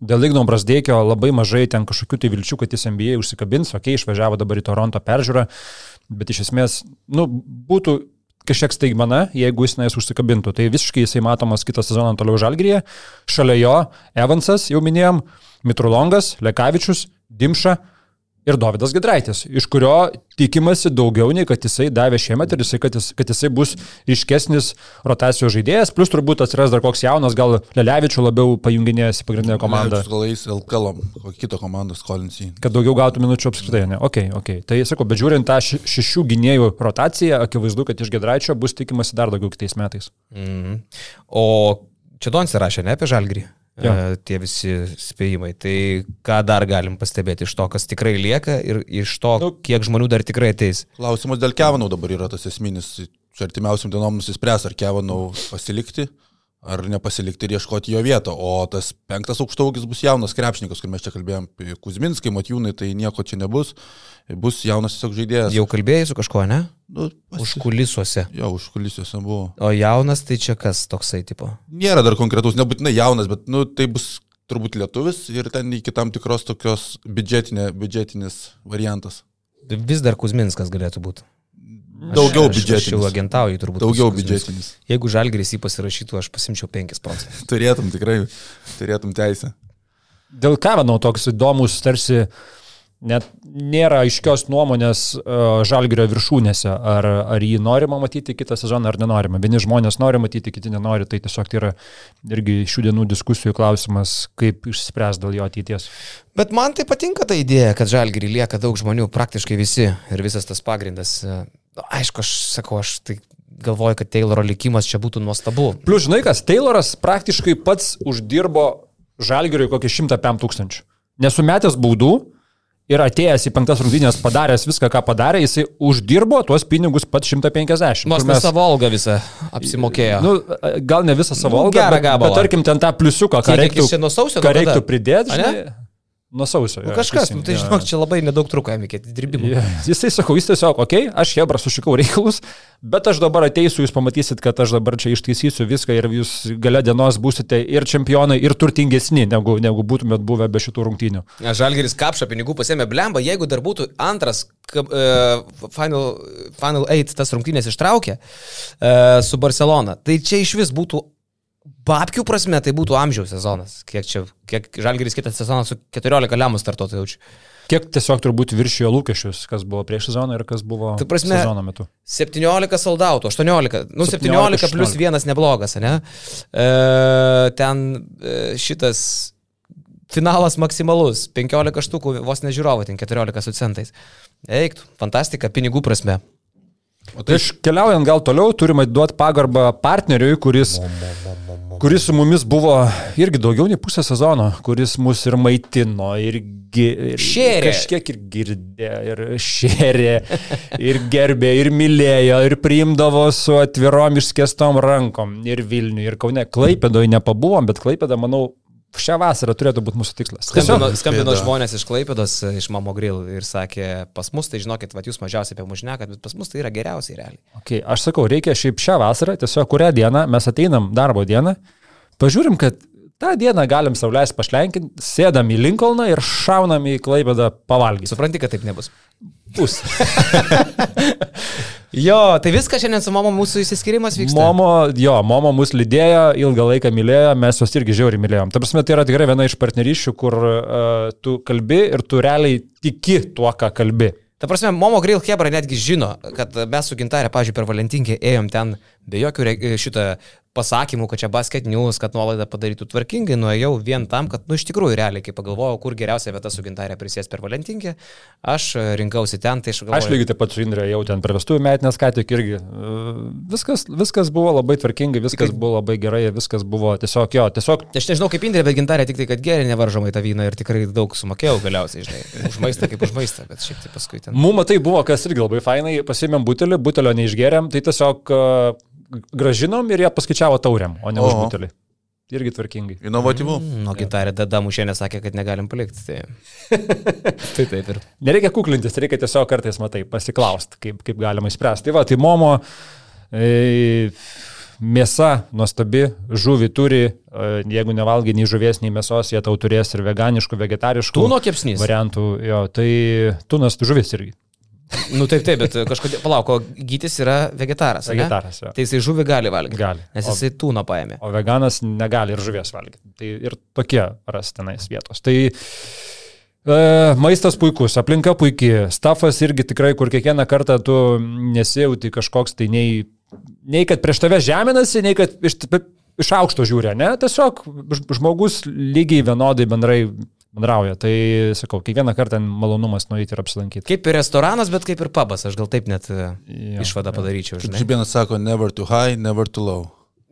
Dėl Igno Brasdeikio labai mažai ten kažkokių tai vilčių, kad jis NBA užsikabins, okei, okay, išvažiavo dabar į Toronto peržiūrą, bet iš esmės, nu, būtų kažkiek staigmena, jeigu jis neės užsikabintų. Tai visiškai jisai matomas kitą sezoną toliau Žalgryje. Šalia jo Evansas, jau minėjom, Mitrulongas, Lekavičius, Dimša ir Davidas Gedraitis, iš kurio tikimasi daugiau nei kad jisai davė šiemet ir jisai, kad, jis, kad jisai bus ryškesnis rotacijos žaidėjas, plus turbūt atsiras dar koks jaunas, gal Lelevičių labiau pajunginėjęs į pagrindinę komandą. Gal eis LKL, kokį kitą komandą skolins į. Kad daugiau gautų minučių apskritai, ne? Ok, ok. Tai sakau, bet žiūrint tą šešių gynėjų rotaciją, akivaizdu, kad iš Gedraičio bus tikimasi dar daugiau kitais metais. Mm -hmm. O čia Dons rašė, ne apie Žalgrį? Ja. E, tie visi spėjimai. Tai ką dar galim pastebėti iš to, kas tikrai lieka ir iš to, nu, kiek žmonių dar tikrai ateis. Klausimas dėl Kevanų dabar yra tas esminis. Čia artimiausiam dienom nusispręs, ar Kevanų pasilikti, ar nepasilikti ir ieškoti jo vietą. O tas penktas aukštaugis bus jaunas krepšininkas, kur mes čia kalbėjom, Kuzminskai, Matjūnai, tai nieko čia nebus. Bus jaunas tiesiog žaidėjas. Jau kalbėjai su kažkuo, ne? Nu, pasi... Už kulisuose. Jo, už kulisuose buvo. O jaunas tai čia kas toksai tipo? Nėra dar konkretus, nebūtinai jaunas, bet nu, tai bus turbūt lietuvis ir ten iki tam tikros tokios biudžetinė, biudžetinis variantas. Vis dar Kuzminskas galėtų būti. Daugiau biudžetinis. Aš jau agentauju turbūt. Daugiau biudžetinis. Jeigu žalgeris jį pasirašytų, aš pasimčiau 5 procentus. turėtum tikrai, turėtum teisę. Dėl Kavano toks įdomus tarsi uh, net nėra aiškios nuomonės uh, žalgerio viršūnėse, ar, ar jį norima matyti kitą sezoną ar nenorima. Vieni žmonės nori matyti, kiti nenori, tai tiesiog tai yra irgi šių dienų diskusijų klausimas, kaip išspręs dėl jo ateities. Bet man tai patinka ta idėja, kad žalgerį lieka daug žmonių, praktiškai visi ir visas tas pagrindas. Nu, aišku, aš sakau, aš tai galvoju, kad Tayloro likimas čia būtų nuostabu. Plius, žinai kas, Tayloras praktiškai pats uždirbo žalgeriui kokį 105 tūkstančių. Nesumetęs baudų, ir atėjęs į penktas rungtynės, padaręs viską, ką padarė, jisai uždirbo tuos pinigus pat 150. Nors mes savo algą visą apsimokėjo. Nu, gal ne visą savo nu, algą, bet, bet tarkim ten tą pliusiuką, ką reiktų, ką reiktų pridėti. Žinai, Nuo sausio. Nu, kažkas, nu, tai žinok, čia labai nedaug truko jam iki dirbimo. Ja. Jisai sako, jis tiesiog, okei, okay, aš Hebra sušikau reikalus, bet aš dabar ateisiu, jūs pamatysit, kad aš dabar čia ištaisysiu viską ir jūs gale dienos būsite ir čempionai, ir turtingesni, negu, negu būtumėt buvę be šitų rungtynių. Žalgeris kapšą pinigų pasėmė blemba, jeigu dar būtų antras uh, Final, final 8 tas rungtynės ištraukė uh, su Barcelona, tai čia iš vis būtų Babkių prasme tai būtų amžiaus sezonas. Kiek čia, kiek Žalgeris kitą sezoną su 14 lemų startuotojų jaučiu. Kiek tiesiog turbūt viršijo lūkesčius, kas buvo prieš sezoną ir kas buvo tai prasme, sezono metu? 17 soldautų, 18. Nu, 17, 17 plus 1 neblogas, ne? E, ten e, šitas finalas maksimalus, 15 štukų vos nežiūrovo, ten 14 su centais. Eiktų, fantastika, pinigų prasme. O tai iš keliaujant gal toliau, turime duoti pagarbą partneriui, kuris, kuris su mumis buvo irgi daugiau nei pusę sezono, kuris mus ir maitino, ir, ir šėrė. Kažkiek ir girdė, ir šėrė, ir gerbė, ir mylėjo, ir priimdavo su atvirom išskėstom rankom, ir Vilniui, ir Kaune. Klaipėdoje nepabuvom, bet Klaipėda, manau, šią vasarą turėtų būti mūsų tikslas. Skambino, skambino žmonės iš Klaipėdos, iš Mamo Grill ir sakė, pas mus tai žinokit, va, jūs mažiausiai apie mužneką, bet pas mus tai yra geriausiai realiai. Okay, aš sakau, reikia šiaip šią vasarą, tiesiog kurią dieną mes ateinam darbo dieną, pažiūrim, kad tą dieną galim sauliais pašlenkinti, sėdam į Lincolną ir šaunam į Klaipėdą pavalgyti. Supranti, kad taip nebus. Pus. [LAUGHS] Jo, tai viskas šiandien su mama mūsų įsiskirimas vyksta. Momo, jo, Momo mus lydėjo, ilgą laiką mylėjo, mes juos irgi žiauriai mylėjom. Ta prasme, tai yra tikrai viena iš partnerysčių, kur uh, tu kalbi ir tu realiai tiki tuo, ką kalbi. Ta prasme, Momo Grill Hebra netgi žino, kad mes su Gintarė, pažiūrėjau, per Valentinkį ėjom ten be jokių re- šitą pasakymų, kad čia basket news, kad nuolaidą padarytų tvarkingai, nuėjau vien tam, kad, nu, iš tikrųjų, realiai, kai pagalvojau, kur geriausia vieta su Gintarė prisės per Valentinkį, aš e, rinkausi ten, tai aš galvoju. Aš lygiai taip pat su Indrė jau ten per vestuvių metinės ką tik irgi. Uh, viskas, viskas buvo labai tvarkingai, viskas Tikrai- buvo labai gerai, viskas buvo tiesiog jo, tiesiog Aš nežinau kaip Indrė, bet Gintarė tik tai, kad geria nevaržomai tą vyną ir tikrai daug sumokėjau galiausiai, žinai, už maistą kaip už maistą, bet šiek tiek paskui ten. Mums tai buvo, kas irgi labai fainai, pasimėm butelį, butelio neišgeriam, tai tiesiog gražinom ir jie paskaičiavo tauriam, o ne už butelį. Irgi tvarkingai. Inovatyvu. Nu, Gintarė Dada mušienė sakė, kad negalim palikti. Tai, [LAUGHS] tai taip ir. Nereikia kuklintis, reikia tiesiog kartais, matai, pasiklausti, kaip, kaip galima įspręsti. Tai va, tai Momo e, mėsa nuostabi, žuvį turi, e, jeigu nevalgai nei žuvies, nei mėsos, jie tau turės ir veganiškų, vegetariškų Tūno kepsnys. variantų. Jo, tai tunas žuvis irgi. Nu taip, taip, bet kažkodėl, palauk, o gytis yra vegetaras. Vegetaras, jo. Tai jisai žuvį gali valgyti. Gali. Nes O- jisai tūno paėmė. O veganas negali ir žuvies valgyti. Tai ir tokie ras tenais vietos. Tai e, maistas puikus, aplinka puikiai, stafas irgi tikrai, kur kiekvieną kartą tu nesijauti kažkoks tai nei, nei kad prieš tave žeminasi, nei kad iš, iš aukšto žiūri, ne? Tiesiog žmogus lygiai vienodai bendrai bendrauja. Tai sakau, kiekvieną kartą malonumas nueiti ir apsilankyti. Kaip ir restoranas, bet kaip ir pubas. Aš gal taip net Jo, jo, išvadą jo. padaryčiau. Žinai. Žibėnas sako, never too high, never too low.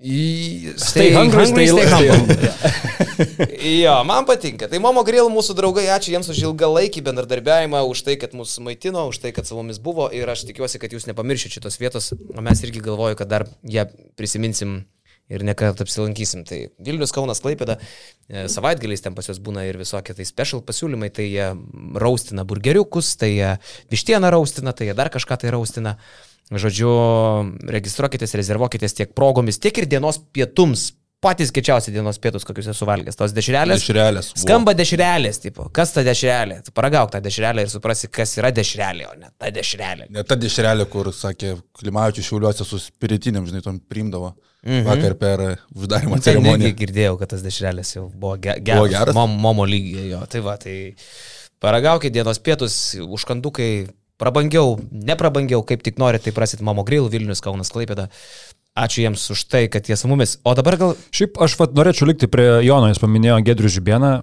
Į- Stay hungry, stay stay stay humble. [LAUGHS] Jo, man patinka. Tai Momo Grill mūsų draugai, ačiū jiems už ilgalaikį bendradarbiavimą, už tai, kad mus maitino, už tai, kad su mumis buvo ir aš tikiuosi, kad jūs nepamiršite šitos vietos, o mes irgi galvoju, kad dar ją prisiminsim ir nekart apsilankysim. Tai Vilnius, Kaunas, Klaipėda, e, savaitgaliais ten pas juos būna ir visokie tai special pasiūlymai, tai jie raustina burgeriukus, tai jie vištieną raustina, tai jie dar kažką tai raustina. Žodžiu, registruokitės, rezervuokitės tiek progomis, tiek ir dienos pietums. Patys greičiausiai dienos pietus, kokius esu valgęs. Tos dešrelės. Dešrelės. Skamba dešrelės, tipo. Kas ta dešrelė? Tu paragauk tą dešrelę ir suprasi, kas yra dešrelė, o ne ta dešrelė. Ne ta dešrelė, kur, sakė, Klimavičius šiauliuose su spiritiniam, žinai, tom primdavo. Mhm. Mhm. Vakar per uždarimo Ten irgi ceremoniją. girdėjau, kad tas dešrelės jau buvo, ge Buvo geras. geras? Mom, momo lygiai jo. Tai va, tai paragaukit dienos pietus, užkandukai, prabangiau, neprabangiau, kaip tik norite, tai prasit Momo Grill, Vilnius, Kaunas, Klaipėda. Ačiū jiems už tai, kad jie su mumis. O dabar gal Šiaip aš vat, norėčiau likti prie Jono, jis paminėjo Gedrių Žibieną.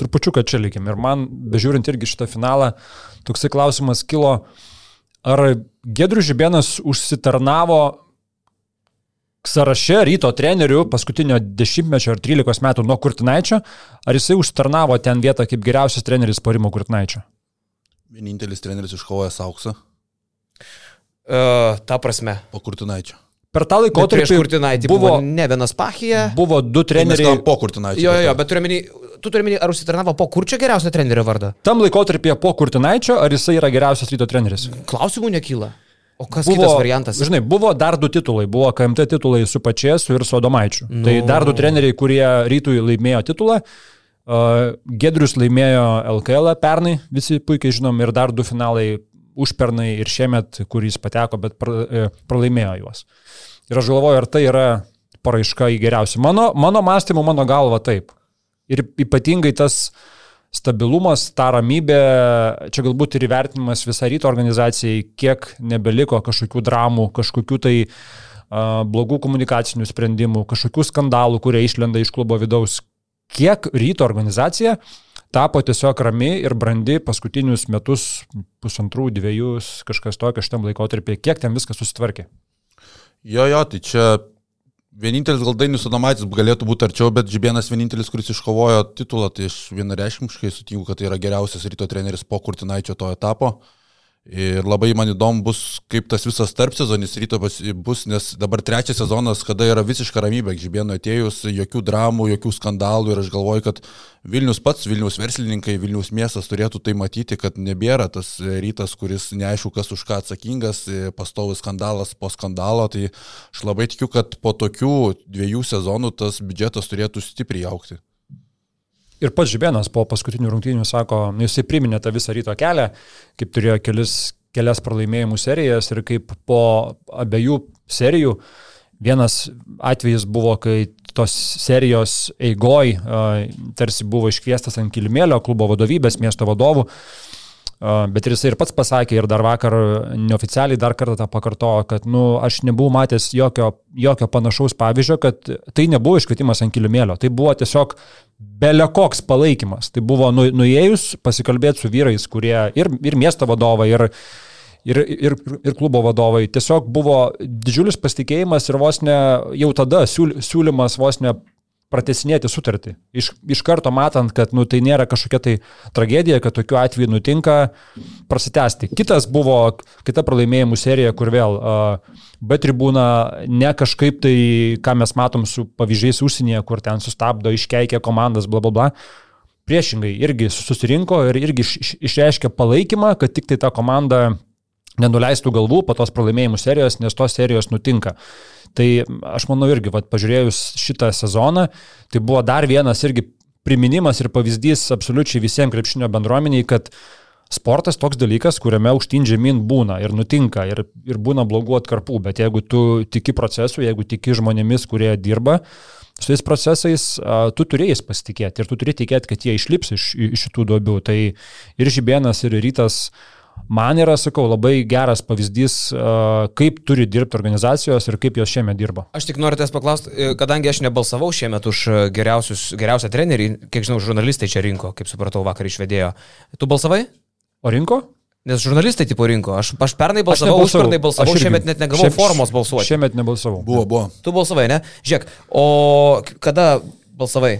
Trupučiuką čia likim. Ir man, bežiūrint irgi šitą finalą, toksai klausimas kilo, ar Gedrių Žibienas užsitarnavo sąraše ryto trenerių paskutinio dešimtmečio ar 13 metų nuo Kurtinaičio, ar jisai užsitarnavo ten vietą kaip geriausias treneris po Rimo Kurtinaičio? Vienintelis treneris iškovojęs auksą uh, ta prasme. po Kurtinaičio. Per tą laikotarpį Kurtinaitį buvo, buvo, ne vienas Pachija. buvo du Tai treneriai. kalbam po Kurtinaičio. Jo, jo, jo, bet turiu menį, tu turi menį, ar užsitarnavo po kurčio geriausio trenerio vardą? Tam laikotarpyje po Kurtinaičio, ar jisai yra geriausias ryto treneris? Klausimų nekyla. O kas buvo, kitas variantas? Žinai, buvo dar du titulai. Buvo KMT titulai su Pačiesu ir su Adomaičiu. Nu. Tai dar du treneriai, kurie rytui laimėjo titulą. Uh, Gedrius laimėjo LKL pernai, visi puikiai žinom, ir dar du finalai užpernai ir šiemet, kuris pateko, bet e, pralaimėjo juos. Ir aš galvoju, ar tai yra paraiška į geriausią. Mano, mano mąstymu, mano galva taip. Ir ypatingai tas stabilumas, ta ramybė, čia galbūt ir įvertinimas visą ryto organizacijai, kiek nebeliko kažkokių dramų, kažkokių tai uh, blogų komunikacinių sprendimų, kažkokių skandalų, kurie išlenda iš klubo vidaus. Kiek ryto organizacija tapo tiesiog rami ir brandi paskutinius metus, pusantrų, dviejus, kažkas tokio šitam laikotarpį, kiek ten viskas susitvarkė. Jo, jo, tai čia vienintelis gal Dainis Adomaitis galėtų būti arčiau, bet Žibėnas vienintelis, kuris iškovojo titulą, tai aš vienareiškiškai sutinku, kad tai yra geriausias ryto treneris po Kurtinaičio to etapo. Ir labai man įdomu bus, kaip tas visas tarp sezonis ryto bus, nes dabar trečias sezonas, kada yra visiška ramybė, Žibėno atėjus, jokių dramų, jokių skandalų ir aš galvoju, kad Vilnius pats, Vilnius verslininkai, Vilnius miestas turėtų tai matyti, kad nebėra tas rytas, kuris neaišku, kas už ką atsakingas, pastovus skandalas po skandalo, tai aš labai tikiu, kad po tokių dviejų sezonų tas biudžetas turėtų stipriai aukti. Ir pats Žibėnas po paskutinių rungtynių sako, nu, jisai priminė tą visą ryto kelią, kaip turėjo kelis kelias pralaimėjimų serijas ir kaip po abiejų serijų vienas atvejis buvo, kai tos serijos eigoj tarsi buvo iškviestas ant kilimėlio klubo vadovybės, miesto vadovų. Bet ir jisai ir pats pasakė, ir dar vakar neoficialiai dar kartą tą pakartojo, kad, nu, aš nebuvau matęs jokio, jokio panašaus pavyzdžio, kad tai nebuvo iškvietimas ant kilimėlio, tai buvo tiesiog belekoks palaikymas. Tai buvo nu, nuėjus pasikalbėti su vyrais, kurie ir, ir miesto vadovai, ir, ir, ir, ir klubo vadovai. Tiesiog buvo didžiulis pasitikėjimas ir vos ne jau tada siūlymas vos ne pratesinėti sutartį. Iš, iš karto matant, kad nu, tai nėra kažkokia tai tragedija, kad tokiu atveju nutinka, prasitęsti. Kitas buvo kita pralaimėjimų serija, kur vėl uh, B tribūna ne kažkaip tai, ką mes matom su pavyzdžiais užsienyje, kur ten sustabdo, iškeikia komandas, bla bla bla. Priešingai, irgi susirinko ir irgi iš, iš, išreiškė palaikymą, kad tik tai ta komanda nenuleistų galvų po tos pralaimėjimų serijos, nes tos serijos nutinka. Tai aš manau irgi, vat, pažiūrėjus šitą sezoną, tai buvo dar vienas irgi priminimas ir pavyzdys absoliučiai visiems krepšinio bendruomeniai, kad sportas toks dalykas, kuriame aukštyn žemyn būna ir nutinka ir, ir būna blogų atkarpų, bet jeigu tu tiki procesu, jeigu tiki žmonėmis, kurie dirba, su tais procesais tu turėjai pasitikėti ir tu turi tikėti, kad jie išlips iš, iš šitų duobių. Tai ir Žibėnas, ir Rytas uh, man yra, sakau, labai geras pavyzdys, kaip turi dirbti organizacijos ir kaip jos šiemet dirba. Aš tik noriu tęs paklausti, e, kadangi aš nebalsavau šiemet už e, geriausią trenerį, kiek žinau, žurnalistai čia rinko, kaip supratau, vakar išvedėjo. Tu balsavai? O rinko? Nes žurnalistai tipo rinko. Aš, aš pernai balsavau, aš pernai balsavau, aš šiemet net negavau šiep, formos balsuoti. Šiemet nebalsavau. Buvo, buvo. Tu balsavai, ne? Žiūrėk, o kada balsavai?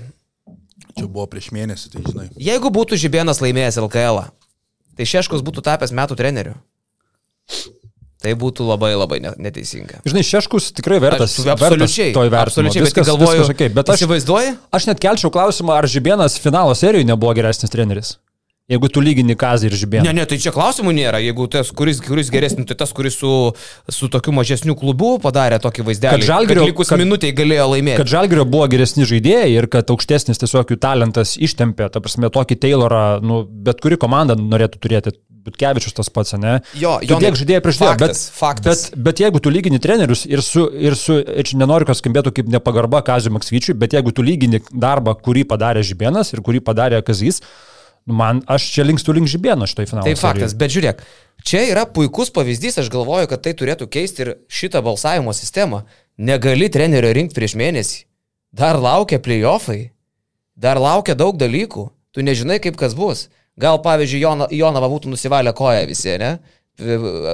Čia buvo prieš mėnesį, tai žinai. Jeigu būtų Žibėnas laimėjęs LKL, tai Šeškus būtų tapęs metų treneriu. Tai būtų labai labai neteisinga. Žinai, Šeškus tikrai vertas. Aš, absoliučiai. To įvertinimo. Absoliučiai, viskas, bet galvoju, viskas okay, bet aš, įsivaizduoji? Aš net kelčiau klausimą, ar Žibėnas finalo serijoje nebuvo geresnis treneris. Jeigu tu lygini Kazį ir Žibėną. Ne, ne, tai čia klausimų nėra. Jeigu tas, kuris, kuris geresnis, tai tas, kuris su, su tokiu mažesniu klubu padarė tokį vaizdelį. Kad Žalgirio likus minutiai galėjo laimėti. Kad Žalgirio buvo geresni žaidėjai ir kad aukštesnis tiesiog jų talentas ištempė, ta prasme, tokį Taylorą, nu, bet kuri komanda norėtų turėti. Butkevičius tas pats, ne? Jo, jo. Tiek žaidėjai prieš tai, bet, faktas. bet, bet jeigu tu lygini trenerius ir su, ir su, ir čia nenoriu, kad skambėtų kaip nepagarba Kazio Maksvyčiui, bet jeigu tu lygini darbą, kurį padarė Žibėnas ir kurį padarė Kazys, man, aš čia linkstu link žibėno šitoj finalo. Tai faktas, bet žiūrėk, čia yra puikus pavyzdys, aš galvoju, kad tai turėtų keisti ir šitą balsavimo sistemą. Negali trenerio rinkti prieš mėnesį. Dar laukia playoffai, dar laukia daug dalykų, tu nežinai, kaip kas bus. Gal, pavyzdžiui, Jonava būtų nusivalę koją visi, ne?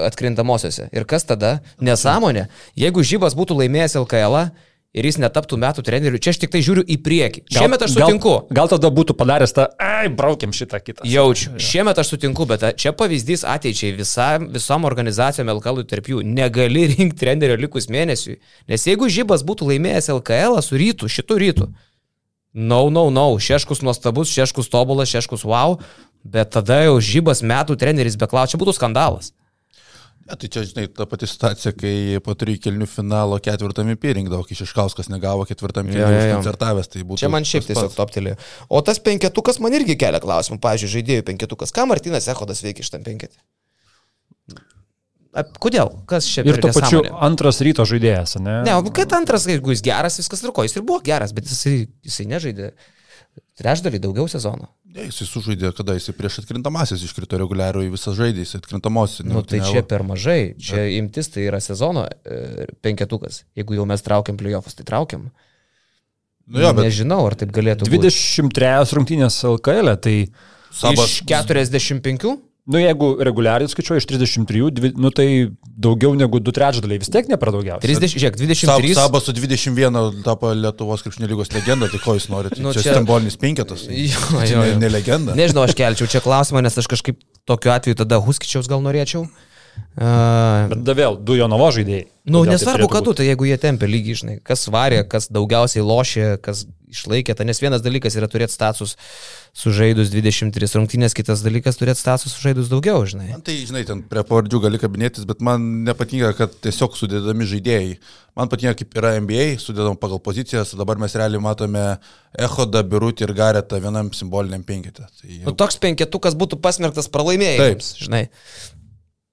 Atkrintamosiose. Ir kas tada? Nesąmonė. Jeigu žybas būtų laimėjęs LKL, ir jis netaptų metų treneriu. Čia aš tik tai žiūriu į priekį. Gal, Šiemet aš sutinku. Gal, gal tada būtų padaręs tą, ai, braukiam šitą kitą. Jaučiu. Šiemet aš sutinku, bet čia pavyzdys ateičiai visa, visom organizacijom LKL tarp jų. Negali [LAUGHS] rinkti trenerio likus mėnesiui. Nes jeigu Žybas būtų laimėjęs LKL su rytu, šitų rytų. No, no, no. Šeškus nuostabus, šeškus tobulas, šeškus wow. Bet tada jau Žybas metų treneris be klausia, būtų skandalas. Ja, tai čia, žinai, ta pati situacija, kai po trijų kelnių finalo ketvirtame pirinkdavo, kai Šeškauskas negavo ketvirtam kelnių ja, ja, ja. koncertavęs, tai būtų. Čia man šiaip tiesiog toptelėjo. O tas penketukas man irgi kelia klausimų, pavyzdžiui, žaidėjų penketukas. Ką Martinas Ehodas veikia iš tam penketį? Kodėl? Kas čia ir to pačiu antras ryto žaidėjas, ne? Ne, kad antras, jeigu jis geras, viskas truko, jis ir buvo geras, bet jisai, jisai nežaidė trečdalį daugiau sezono. Ne, jisai sužaidė, kada jisai prieš atkrintamasis iškrito reguliariu į visas žaidėjus, atkrintamosios. Nu, tai čia per mažai, čia Bet... imtis tai yra sezono e, penketukas. Jeigu jau mes traukiam playoffs, tai traukiam. Nu jo, bet... Nežinau, ar taip galėtų 23 būti. 23 rungtynės LKL, e, tai... Sabas... Iš 45? Nu, jeigu reguliariai skaičiuoju iš 33, dvi, nu, tai daugiau negu 2 trečdaliai vis tiek nepradaugiausiai. 30, žiūrėk, 23. Sab, Sabas su 21 tapo Lietuvos krepšinio lygos legenda, tai ko jūs norite? Nu, čia čia stambolinis penketas. Jo, jo, jo. Ne, ne legenda. Nežinau, aš kelčiau čia klausimą, nes aš kažkaip tokiu atveju tada Huskičiaus gal norėčiau. Uh, Bet vėl, du jo navo žaidėjai. Nu, nesvarbu, kad tu, tai jeigu jie tempia lygiai, žinai, kas varė, kas daugiausiai lošė, kas išlaikė tą, nes vienas dalykas yra turėti status sužaidus 23 rungtynės, kitas dalykas turėti status sužaidus daugiau, žinai. Man tai, žinai, ten prie pavardžių gali kabinėtis, bet man nepatinka, kad tiesiog sudėdami žaidėjai. Man patinka, kaip yra NBA, sudėdam pagal pozicijas, dabar mes realiai matome Ehodą, Birutį ir Garetą vienam simboliniam penketė. Tai jau... nu, toks penketukas būtų pasmerktas pralaimėjimams, žinai.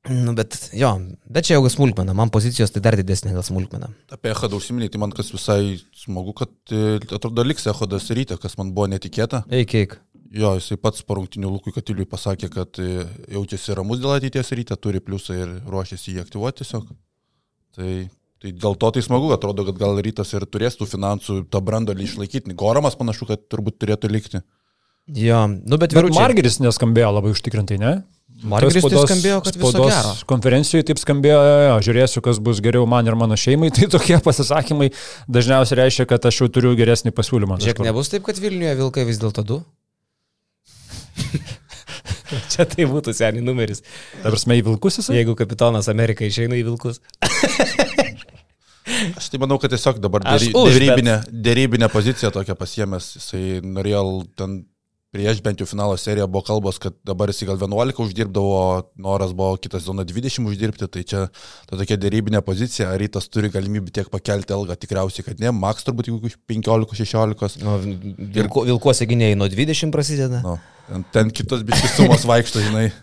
Nu, bet jo, bet čia jau smulkmena, man pozicijos tai dar didesnė gal smulkmena. Apie Echodą užsiminėjai, tai man kas visai smagu, kad e, atrodo liks Echodas ryte, kas man buvo netikėta. Eik, eik. Jo, jisai pats parungtinių Lukui Katiliui pasakė, kad e, jaučiasi ramus dėl ateities ryte, turi pliusą ir ruošiasi jį aktyvuoti tiesiog. Tai, tai dėl to tai smagu, atrodo, kad gal rytas ir turės tų finansų tą brandolį išlaikyti. Goramas panašu, kad turbūt turėtų likti. Jo, nu bet Bet. Margeris neskambėjo labai užtikrintai, ne? Margeris tai skambėjo, kad viso spaudos gero. Konferencijoje taip skambėjo, jo, jo, žiūrėsiu, kas bus geriau man ir mano šeimai, [LAUGHS] tai tokie pasisakymai dažniausiai reiškia, kad aš jau turiu geresnį pasiūlymą. Žiūrėk, nebus taip, kad Vilniuje vilkai vis dėlto du? [LAUGHS] Čia tai būtų seniai numeris. Ta prasme, į vilkus jisai? Jeigu kapitonas Amerika išeina į vilkus. [LAUGHS] Aš tai manau, kad tiesiog dabar dėrybinę, dėrybinę poziciją tokią pasiemęs, jisai norėjo ten prieš bent jau finalo seriją buvo kalbos, kad dabar jisai gal 11 uždirbdavo, noras buvo kitas zona 20 uždirbti, tai čia ta tokia dėrybinė pozicija, ar rytas turi galimybę tiek pakelti algą, tikriausiai, kad ne, maks turbūt jeigu 15-16. Nu, vilku, vilkuose gynėjai nuo 20 prasideda. Nu, ten, ten kitos biškis sumos vaikšto, žinai. [LAUGHS]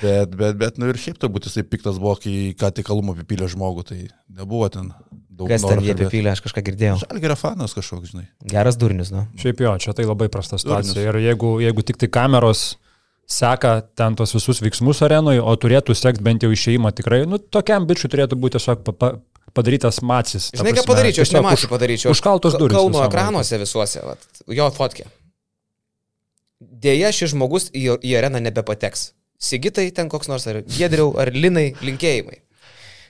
Bet, bet, bet, nu ir šiaip turbūt jisai piktas buvo, kai ką tik kalumą apipylė žmogų, tai nebuvo ten daug Kas ten jie apipylė, aš kažką girdėjau. Žalgerio fanas kažkoks, žinai. Geras durnius, nu. Šiaip jo, čia tai labai prasta situacija. Durnius. Ir jeigu, jeigu tik tai kameros seka ten tos visus veiksmus arenoje, o turėtų sekti bent jau išeimą tikrai, nu, tokiam bičiui turėtų būti tiesiog pa, pa, padarytas macis. Žinai, ką padaryčiau, aš nemačiau už- padaryčiau. Užkaltos Ka- durys. Kauno visam ekranuose visuose, vat, jo fotkė. Deja, šis žmogus į, į areną nebepateks. Sigitai ten koks nors, ar Gedriau, ar Linai, linkėjimai.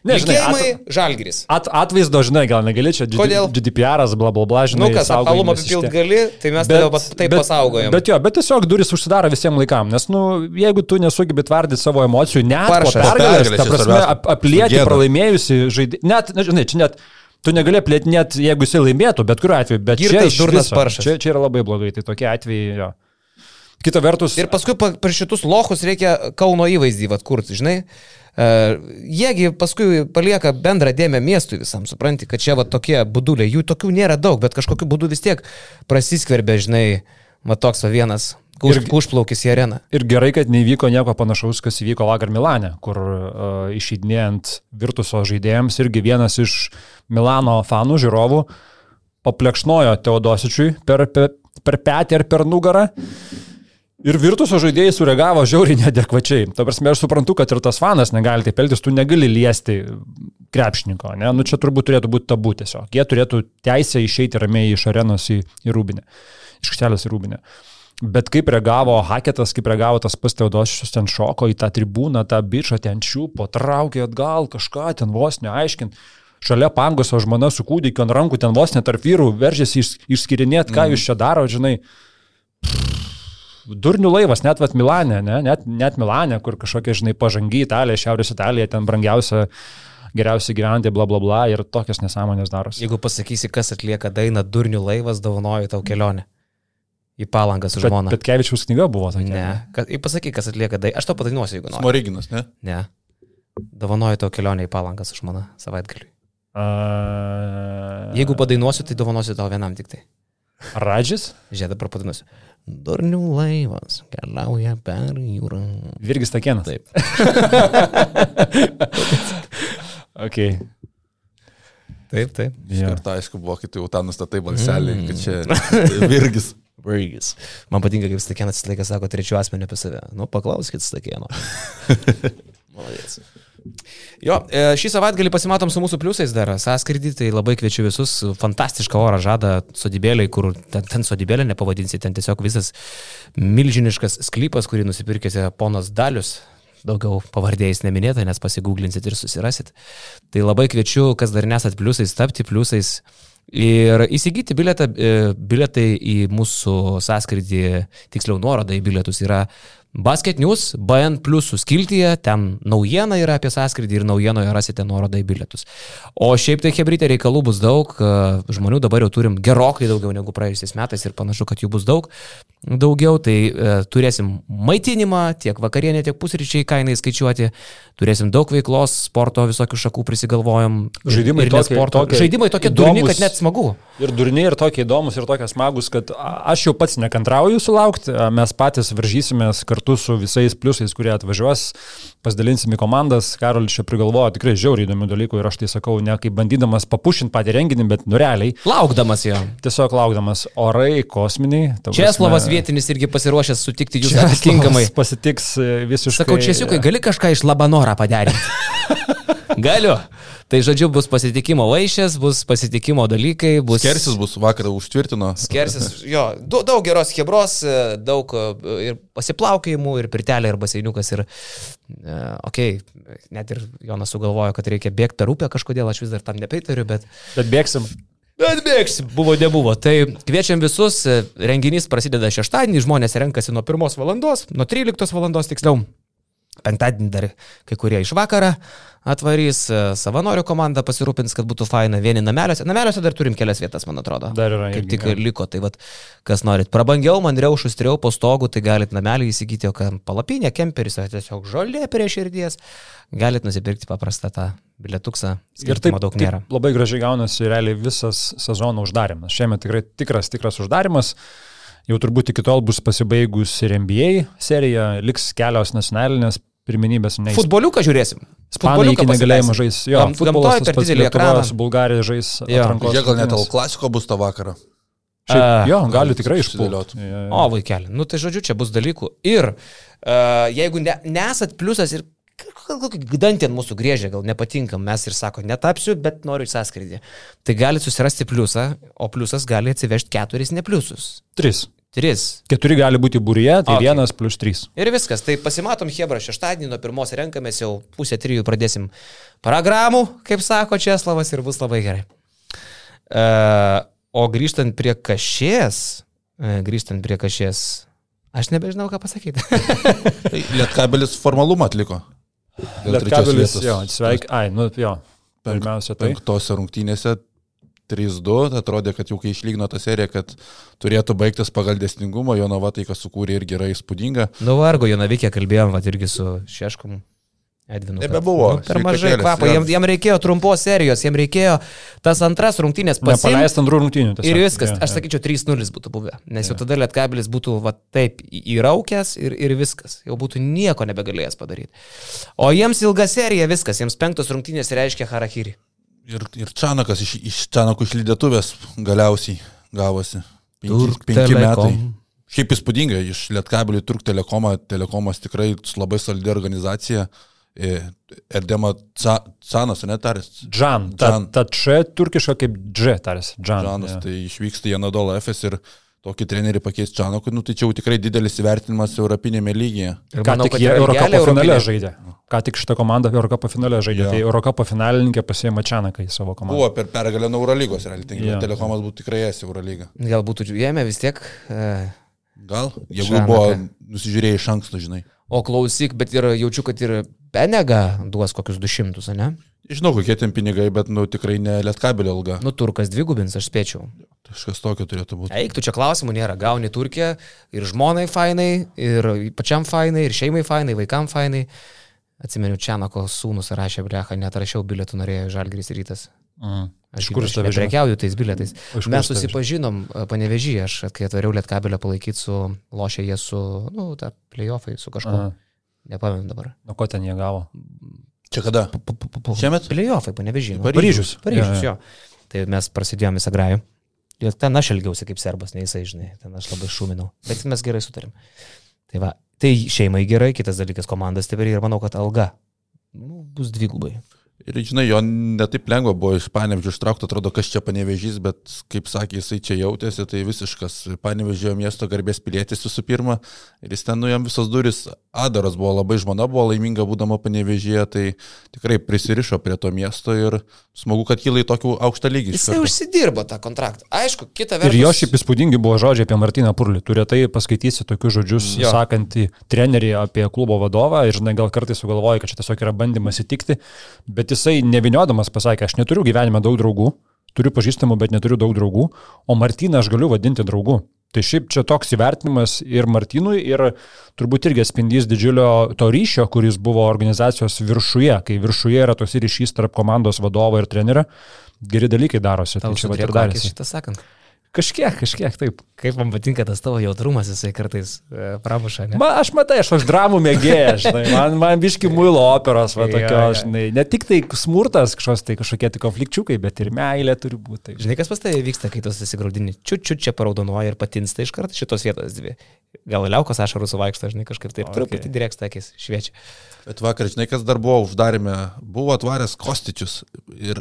Ne, žinai, linkėjimai, Žalgiris. At, atvaizdo, žinai, gal negali čia. Kodėl? GDPR, bla bla bla, žinai. Nu kas, alumą saugojimas apipilt gali, tai mes tave pas- taip pasaugojom. Bet jo, bet tiesiog duris užsidaro visiems laikam, nes, nu, jeigu tu nesugebi tvardyti savo emocijų, net Paršas. po pergalės, ta čia prasme, ap, aplieti pralaimėjusi žaidimą, net, na, žinai, čia net, tu negali aplėti net, jeigu jisai laimėtų, bet kuriuo atveju, bet čia, Girtas iš durnas viso- paršas. čia, čia yra labai blogai, tai tokie atvejai, jo. Kita vertus, Ir paskui pa- per šitus lochus reikia Kauno įvaizdį vat kurti, žinai. Uh, jiegi paskui palieka bendrą dėmę miestui visam, supranti, kad čia va tokie buduliai, jų tokių nėra daug, bet kažkokiu būdu vis tiek prasiskverbia, žinai, va toks va vienas, už, Ir- užplaukis į areną. Ir gerai, kad neįvyko nieko panašaus, kas įvyko Lagar Milane, kur uh, išeidinėjant virtuso žaidėjams irgi vienas iš Milano fanų žiūrovų paplekšnojo Teodosičiui per, per, per petį ar per nugarą. Ir virtuso žaidėjai sureagavo žiauriai neadekvačiai. Ta prasme, aš suprantu, kad ir tas fanas negali taip elgtis, tu negali liesti krepšininko, ne? Nu, čia turbūt turėtų būti tabu tiesiog. Jie turėtų teisę išeiti ramiai iš arenos į, į rūbinę, iš kštelės į rūbinę. Bet kaip reagavo Haketas, kaip reagavo tas pats Teodosius, ten šoko į tą tribūną, tą bičią ten čiupo, traukė atgal, kažką ten vos neaiškint. Šalia pangoso žmona su kūdikiu ant rankų, ten vos net tarp vyrų veržėsi iš, išskirinėti, ką jūs čia daro, žinai. Durnių laivas, net vat Milane, ne? net, net Milane, kur kažkokia, žinai, pažangi Italija, Šiaurės Italija, ten brangiausia, geriausia gyventi, bla bla bla, ir tokias nesąmonės darosi. Jeigu pasakysi, kas atlieka dainą Durnių laivas, dovanoju tau kelionę. Į palangą su Bet, žmona. bet Kevičiaus knyga buvo tokia. Ne, kad, pasakyk, kas atlieka dainą. Aš to padainuosiu, jeigu nori. Smoriginas, ne? Ne. Dovanoju tau kelionę į palangą su žmona savaitgaliui. A... Jeigu padainuosiu, tai dovanosiu tau vienam tik tai. Radžis? Žiūrėk, dabar padainuosiu. Durnių laivas keliauja per jūrą. Virgis Takienas. Taip. [LAUGHS] ok. Taip, taip. Iš Jo. karto aišku buvo, kai tu jau tą nustatai balselį, mm. kad čia [LAUGHS] virgis. Virgis. Man patinka, kaip Stakienas visą laiką sako trečių asmenį apie save. Nu, paklauskit Stakieno. [LAUGHS] Maladės. Jo, e, šį savaitgalį pasimatom su mūsų pliusais dar. Sąskridį, tai labai kviečiu visus. Fantastišką orą žada sodybėliai, kur ten, ten sodybėlė nepavadinsi, ten tiesiog visas milžiniškas sklypas, kurį nusipirkėte ponas Dalius. Daugiau pavardėjais neminėta, nes pasigūglinsit ir susirasit. Tai labai kviečiu, kas dar nesat pliusais, tapti pliusais. Ir įsigyti biletą, e, biletai į mūsų sąskridį, tiksliau nuoroda į bilietus yra Basket News, BN Plus skiltyje, ten naujiena yra apie sąskridį ir naujienoje rasite nuorodą į bilietus. O šiaip tai hebrytė reikalų bus daug, e, žmonių dabar jau turim gerokai daugiau negu praėjusiais metais ir panašu, kad jų bus daug. Daugiau, tai e, turėsim maitinimą, tiek vakarienė, tiek pusryčiai kainai skaičiuoti, turėsim daug veiklos, sporto visokių šakų prisigalvojom. ir- Žaidimai ir ne tokie- sporto. tokie Žaidimai tokie durni, įdomūs. kad net smagu. Ir durniai, ir tokie įdomus, ir tokie smagus, kad aš jau pats nekantrauju sulaukti. Mes patys varžysimės kartu kartu su visais pliusais, kurie atvažiuos, pasidalinsim į komandas. Karolis čia prigalvojo tikrai žiauriai įdomių dalykų ir aš tai sakau ne kaip bandydamas papušinti patį renginį, bet nu realiai. Laukdamas jo. Tiesiog laukdamas orai kosminiai. Česlavas vietinis irgi pasiruošęs sutikti jūs atitinkamai. Pasitiks e, visiškai. Sakau, Česiukai, gali kažką iš Labanorą paderinti? [LAUGHS] Galiu. Tai žodžiu, bus pasitikimo vaišės, bus pasitikimo dalykai, bus... Skersis bus vakarą užtvirtino. Skersis, [LAUGHS] jo, daug, geros hebros, daug e, ir pasiplaukėjimų, ir pirtelė, ir baseiniukas, ir... E, okei, okay, net ir Jonas sugalvojo, kad reikia bėgti per upę kažkodėl, aš vis dar tam nepritariu, bet... Bet bėgsim. Bet bėgsim, buvo, nebuvo. Tai kviečiam visus, e, renginys prasideda šeštadienį, žmonės renkasi nuo pirmos valandos, nuo 13 valandos tiksliau. Penktadienį dar kai kurie iš vakarą atvarys, e, savanorių komanda pasirūpins, kad būtų faina. Vieni nameliuose, nameliuose dar turim kelias vietas, man atrodo. Dar yra. Kaip tik ir liko, tai vad, kas norit. Prabangiau, man riaušus triau po stogu, tai galit namelį įsigyti, o kam palapinė, kemperis, ar tiesiog žolė prie širdies, galit nusipirkti paprastą tą bilietuksą. Ir taip daug nėra. Taip, labai gražiai gaunasi realiai visas sezono uždarimas. Šiemet tikrai tikras, tikras uždarimas. Jau turbūt iki tol bus pasibaigus ir NBA serija, liks kelios nacionalinės pirminybės. Neįs... Futboliuką žiūrėsim. Ispanija iki negalėjimo žais. Jo, Gam, gamtoje per didelį ekraną. Bulgarija žais. Jie gal net klasiko bus tą vakarą. Šiaip, uh, jo, gali tikrai išpūlioti. O, vaikeli, nu tai žodžiu, čia bus dalykų. Ir uh, jeigu ne, nesat pliusas ir dantį ant mūsų grėžė, gal nepatinka, mes ir sako, netapsiu, bet noriu į sąskrydį. Tai gali susirasti pliusą, o pliusas gali atsivežti keturis nepliusus. Tris. Tris. Keturi gali būti būrėje, tai okay. vienas plus trys. Ir viskas. Tai pasimatom Hebra šeštadienį, nuo pirmos renkamės jau pusę trijų pradėsim programų, kaip sako Česlavas, ir bus labai gerai. Uh, o grįžtant prie kažės, uh, grįžtant prie kažės, aš nebežinau, ką pasakyti. tai [LAUGHS] [LAUGHS] Lietkabelis formalumą atliko. Lietkabelis, jo, sveik, ai, nu jo. Pirmiausia, tai. Penktose rungtynėse 3-2, atrodė, kad jau kai išlygino tą seriją, kad turėtų baigtis pagal desningumą, Jonava tai, kas sukūrė irgi yra įspūdinga. Nu vargo, Jonavykė kalbėjom, va irgi su Šeškom. Edvinu. Nebebuvo. Nu, per mažai kvapo, jam, jam reikėjo trumpos serijos, jam reikėjo tas antras rungtynės pasiekti. Paleisti antrų rungtynių. Tiesiog. Ir viskas, ja, aš sakyčiau, 3-0 būtų buvę, nes jau tada Lietkabilis būtų va, taip įraukęs ir, ir viskas, jau būtų nieko nebegalėjęs padaryti. O jiems ilga serija, viskas, jiems penktos rungtynės reiškia Harakiri. Ir, ir Čanakas iš, iš Čanako išlydėtuvės galiausiai gavosi. Penki, penki metai. Šiaip įspūdinga, iš Lietkabelių Turk Telekomą, Telekomas tikrai labai solidi organizacija. E, Erdema Canas, netarės? Džan. Ta, ta čia turkiška kaip Dž tarės. Džan. Džanas, ja. tai išvyksta į Anadolą FS ir tokį trenerį pakeis Čanokui, nu, tai čia jau tikrai didelis įvertinimas Europinėme lygyje. Ir ką manau, tik jie Eurocapo finale žaidė. Ką tik šitą komandą Eurocapo finale žaidė. Ja. Tai Eurocapo finalininkė pasiėmė Čanaką į savo komandą. Buvo per pergalę nuo Eurolygos, realiai. Tai ja. Telekomas būtų tikrai esi Eurolygą. Gal būtų jėmė vis tiek. E... Gal, jeigu Čanaką. buvo nusižiūrėjai iš anksto, žinai. O klausyk, bet ir jaučiu, kad ir Benega duos kokius 200, ne? Žinau, kokie ten pinigai, bet, nu, tikrai ne lietkabelio ilga. Nu, turkas dvigubins, aš spėčiau. Kažkas tokio turėtų būti. Eik, tu čia klausimų nėra. Gauni Turkiją ir žmonai fainai, ir pačiam fainai, ir šeimai fainai, vaikam fainai. Atsimenu, Čianako sūnus rašė, blecha, net rašiau bilietų norėjo Žalgris rytas. Mm. Aš kur aš tave prekiauju tais bilietais. Mes susipažinom panevežį, aš kai atvariau Lietkabelio palaikyti su, lošė jie su, nu, tą playoffai, su kažkuo. Nepamenu dabar. Nuo ko ten jie gavo? Čia kada? Šiemet? Playoffai, panevežį. Paryžius. Paryžius, jo. Tai mes prasidėjome visą grajų. Ir ten aš elgiausi kaip serbas, ne jisai, žinai, ten aš labai šuminau. Bet mes gerai sutarėm. Tai va, tai šeimai gerai, kitas dalykas komandas stipri ir manau, kad alga nu, bus dvigubai. Ir žinai, jo netaip lengva buvo iš Panevežio ištraukti, atrodo, kas čia Panevežys, bet kaip sakė, jisai čia jautėsi, tai visiškas Panevežio miesto garbės pilietis visų pirma. Ir jis ten, nu, jam visos duris, Adaras buvo labai žmona, buvo laiminga būdama Panevežyje, tai tikrai prisirišo prie to miesto ir smagu, kad kyla į tokį aukštą lygį. Jisai užsidirbo tą kontraktą. Aišku, kita vertus. Ir jo šiaip įspūdingi buvo žodžiai apie Martiną Purlį. Tu retai paskaitysi tokius žodžius, jo. sakantį trenerį apie klubo vadovą ir, žinai, gal kartais sugalvoji, kad čia tiesiog yra bandymas įtikti, bet bet jisai neviniodamas pasakė, aš neturiu gyvenime daug draugų, turiu pažįstamų, bet neturiu daug draugų, o Martyną aš galiu vadinti draugu. Tai šiaip čia toks įvertinimas ir Martinui, ir turbūt irgi atspindys didžiulio to ryšio, kuris buvo organizacijos viršuje, kai viršuje yra tos ryšys tarp komandos vadovo ir trenerio, geri dalykai darosi. Tau tai čia ir darėsi. Šitą sakant. Kažkiek, kažkiek taip. Kaip man patinka tas tavo jautrumas, jisai kartais e, pramuša, ne? Ma, aš matai, aš toks dramų mėgėjas, [LAUGHS] žinai, man, man biški muilo operos, va Jo, tokios, jo. žinai, ne tik tai smurtas, kažkoks tai kažkokie tai konflikčiukai, bet ir meilė turi būti. Tai. Žinai, kas pas tai vyksta, kai tu susigraudini, čiut-čiut čia paraudonuoja ir patinsta iš karto šitos vietos dvi. Gal liaukos ašarų suvaikšto, žinai, kažkaip taip, Okay. okay. truputį direksta akis šviečia. Bet vakar, žinai, kas dar buvo uždarime, buvo atvaręs Kostičius ir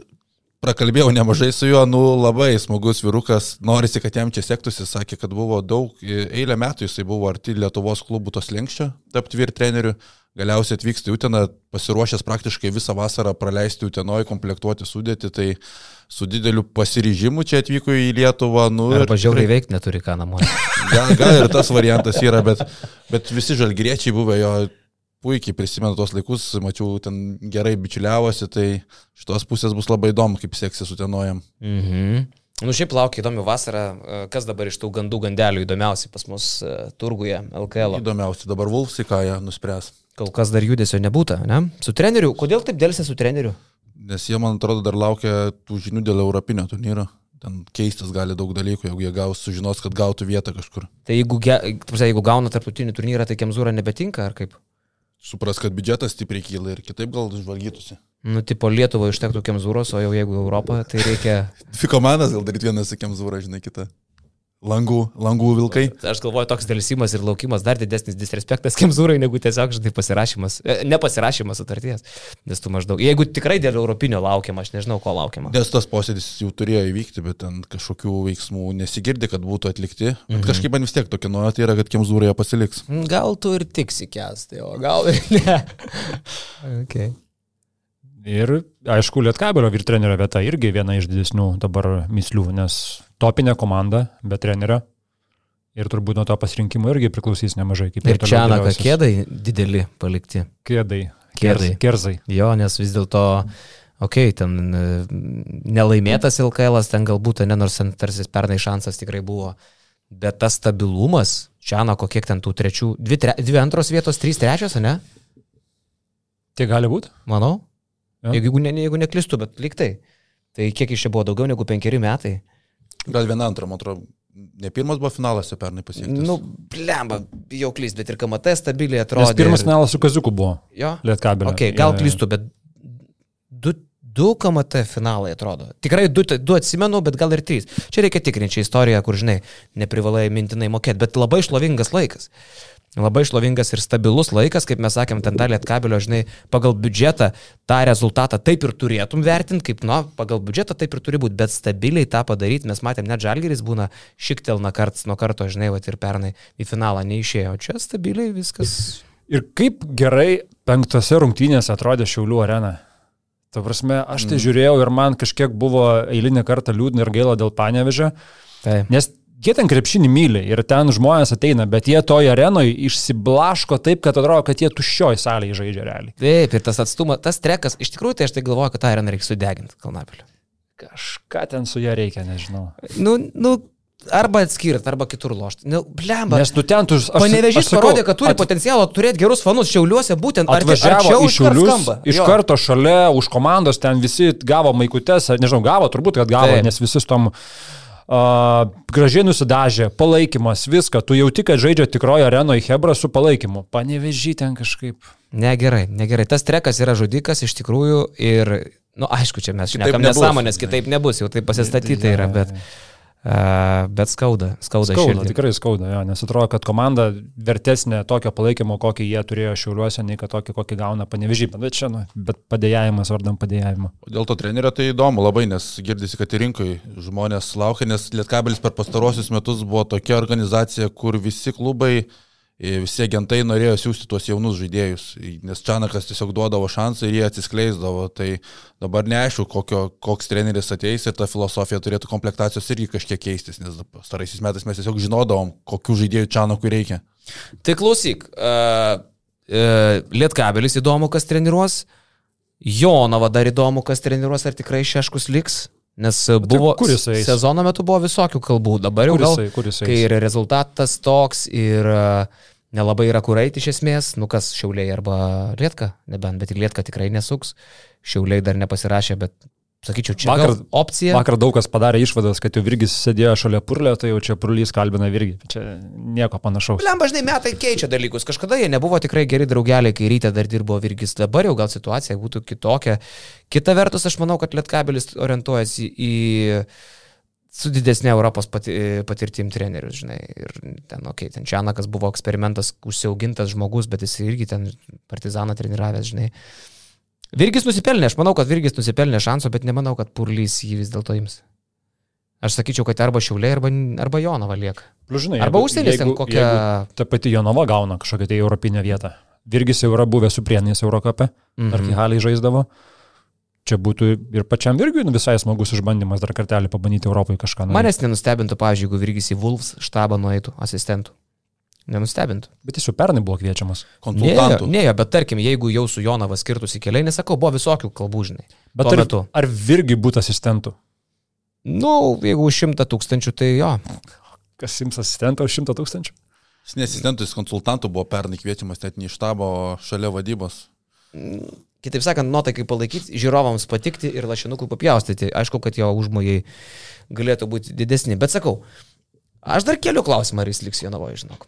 prakalbėjau nemažai su juo, nu labai smagus vyrukas, norisi, kad jam čia sektųsi, sakė, kad buvo daug, eilę metų jisai buvo arti Lietuvos klubų tos lenkščio, tapti vyr treneriu, galiausiai atvyksta į Uteną, pasiruošęs praktiškai visą vasarą praleisti Utenoje, komplektuoti sudėti, tai su dideliu pasiryžimu čia atvyko į Lietuvą, nu Arba žiauriai veikti neturi ką namuose. Gal, gal ir tas variantas yra, bet, bet visi žalgyriečiai buvę jo puikiai prisimenu tos laikus, mačiau, ten gerai bičiuliavosi, tai šitos pusės bus labai įdomu, kaip seksis su tenojam. Mhm. Nu, šiaip laukia įdomi vasara, E, kas dabar iš tų gandų gandelių įdomiausi pas mus e, turguje, LKL. Įdomiausia, dabar Vulfsai ką jie nuspręs. Kol kas dar judesio nebūta, ne? Su treneriu, kodėl taip dėlsi su treneriu? Nes jie, man atrodo, dar laukia tų žinių dėl Europinio turnyro. Ten keistas gali daug dalykų, jeigu jie gaus, sužinos, kad gautų vietą kažkur. Tai jeigu, ge, jeigu gauna tarptautinį turnyrą, tai Kemzūra nebetinka, ar kaip? Supras, kad biudžetas stipriai kyla ir kitaip gal žvalgytųsi. Nu, tipo Lietuva užtektų Kemzūros, o jau jeigu Europą, tai reikia... [LAUGHS] Fikomanas gal daryti vieną sakėm zūrą, žinai, kitą. Langų, langų vilkai. Aš galvoju, toks dėlsimas ir laukimas dar didesnis disrespektas Kemzūrai negu tiesiog, žinai, pasirašymas, e, nepasirašymas sutarties. Nes tu maždaug, jeigu tikrai dėl Europinio laukiama, aš nežinau, ko laukiama. Nes tas posėdis jau turėjo įvykti, bet ten kažkokių veiksmų nesigirdi, kad būtų atlikti. Mhm. Bet kažkaip man vis tiek tokia nuojauta yra, kad Kemzūroje pasiliks. Gal tu ir tiksi kesti, o gal ir ne. [LAUGHS] okay. Ir, aišku, Lietkabelio vyr trenerio vieta irgi viena iš didesnių dabar mislių, nes topinė komanda be trenerio. Ir turbūt nuo to pasirinkimo irgi priklausys nemažai. Kaip Ir čia naka kėdai dideli palikti. Kėdai. Kėdai. Kerzai. Jo, nes vis dėlto, okei, okay, ten e, nelaimėtas LKL, ten galbūt, ne, nors ten tarsi pernai šansas tikrai buvo, bet tas stabilumas, čia nako kiek ten tų trečių, dvi, tre, dvi antros vietos, trys trečios, ne? Tai gali būti? Manau. Jo. Jeigu, jeigu, ne, jeigu neklistu, bet liktai. Tai kiek iš čia buvo daugiau negu penkeri metai? Gal vieną antrą, man atrodo, ne pirmas buvo finalas pernai pasiektas. Nu, blemba, bijau klyst, bet ir KMT stabiliai atrodo. Nes pirmas finalas su Kaziuku buvo. Jo. Lietkabelio. Okay, gal klystu, bet du, du KMT finalai atrodo. Tikrai du, du atsimenu, bet gal ir trys. Čia reikia tikrinti čia istoriją, kur, žinai, neprivalai mintinai mokėti, bet labai šlovingas laikas. Labai šlovingas ir stabilus laikas, kaip mes sakėm, ten dalį atkabelio, žinai, pagal biudžetą tą rezultatą taip ir turėtum vertinti, kaip, na, pagal biudžetą taip ir turi būti, bet stabiliai tą padaryti, mes matėm, net žalgeris būna šiktelna karts nuo karto, žinai, va ir pernai į finalą neišėjo, čia stabiliai viskas. Ir kaip gerai penktose rungtynėse atrodė Šiaulių arena. Ta prasme, aš tai mm. žiūrėjau ir man kažkiek buvo eilinį kartą liūdna ir gaila dėl panevežio, Taip. nes jie ten krepšinį myli ir ten žmonės ateina, bet jie toje arenoje išsiblaško taip, kad atrodo, kad jie tuščioj salėje žaidžia realiai. Taip, ir tas atstumas, tas trekas, iš tikrųjų, tai aš tai galvoju, kad tą areną reikia sudeginti Kalnapilį. Kažką ten su ją reikia, nežinau. Nu, nu, arba atskirti, arba kitur lošti. Nu, blemba. Nes tu ten tu... aš- Panevežys parodė, kad turi at- potencialo turėti gerus fanus šiauliuose, būtent Atvažiavo iš Šiaulius, iš karto šalia, už komandos, ten visi gavo maikutes, nežinau, gavo, turbūt, kad gavo, Taip. Nes visi tom uh, gražiai nusidažė, palaikymas, viską, tu jauti, kad žaidžia tikrojo arenoje Hebra su palaikymu. Panevežy ten kažkaip. Negerai, negerai. Tas trekas yra žudikas iš tikrųjų ir, na, nu, aišku, čia mes šnekam nesąmonės, kitaip nebus, jau tai pasistatyta yra, bet, uh, bet skauda, skauda, Skauda, širdį. tikrai skauda, jo, nes atrodo, kad komanda vertesnė tokio palaikymo, kokį jie turėjo šiauliuose, nei kad tokį, kokį gauna panevežį. Bet čia, nu, bet padėjavimas vardam padėjavimo. O Dėl to trenerio tai įdomu labai, nes girdisi, kad ir rinkai žmonės laukia, nes Lietkabelis per pastarosius metus buvo tokia organizacija, kur visi klubai, e, visi agentai norėjo siūsti tuos jaunus žaidėjus, nes Čanakas tiesiog duodavo šansą ir jie atsiskleisdavo. Tai dabar neaišku, kokio, koks treneris ateis ir ta filosofija turėtų komplektacijos irgi kažkiek keistis, nes staraisiais metais mes tiesiog žinodavom, kokių žaidėjų Čanakui reikia. Tai klausyk, uh, uh, Lietkabelis įdomu, kas treniruos, Jonava dar įdomu, kas treniruos, ar tikrai Šeškus liks, nes uh, buvo jisai eis? sezono metu buvo visokių kalbų, dabar jau Kur gal, jisai, kur jisai kai ir rezultatas toks ir uh, nelabai yra kur eiti iš esmės, nu kas Šiauliai arba Lietka, nebent, bet ir Lietka tikrai nesuks, Šiauliai dar nepasirašė, bet sakyčiau, čia Vakar- opcija. Vakar daug kas padarė išvadas, kad jau Virgis sėdėjo šalia purlio, tai jau čia purlys kalbina Virgį. Čia nieko panašaus. Lemba, žinai, metai keičia dalykus. Kažkada jie nebuvo tikrai geri draugeliai, kai ryte dar dirbo Virgis. Dabar jau gal situacija būtų kitokia. Kita vertus, aš manau, kad Lietkabelis orientuojasi į su didesnė Europos pati, patirtim trenerius, žinai. Ir ten, okei, okay, ten Čianakas buvo eksperimentas, užsiaugintas žmogus, bet jis irgi ten partizaną treniravęs, žinai. Virgis nusipelnė, aš manau, kad Virgis nusipelnė šanso, bet nemanau, kad Purlys jį vis dėlto ims. Aš sakyčiau, kad arba Šiauliai, arba, arba Jonava lieka. Žinai, Arba užsienis ten kokią... Ta pati Jonava gauna kažkokią tai europinę vietą. Virgis jau yra buvęs su prienais Eurocape, Mhm. ar Kihaliai žaisdavo. Čia būtų ir pačiam Virgiui nu, visai smagus išbandymas dar kartelį pabandyti Europoje kažką. nuveikti. Manęs nenustebintų, pavyzdžiui, jeigu Virgis į Wolves štabą nueitų asistentų. Nenustebintų. Bet jis jau pernai buvo kviečiamas. Ne, Konsultantų. ne, bet tarkim, jeigu jau su Jonava skirtusi keliai, nesakau, buvo visokių kalbų, žinai. Bet Tuo ar, metu. ar Virgiui būtų asistentų? Nu, jeigu už šimtą tūkstančių, tai jo. Kas sims asistentą už šimtą tūkstančių? Jis nesistentų, jis konsultantų buvo pernai kviečiamas net ne iš štabo, o šalia vadybos. Kitaip sakant, nuotaikai palaikyti, žiūrovams patikti ir lašinukų papjaustyti. Aišku, kad jo užmojai galėtų būti didesni. Bet sakau, aš dar keliu klausimą, ar jis liks Jonavoje, žinok.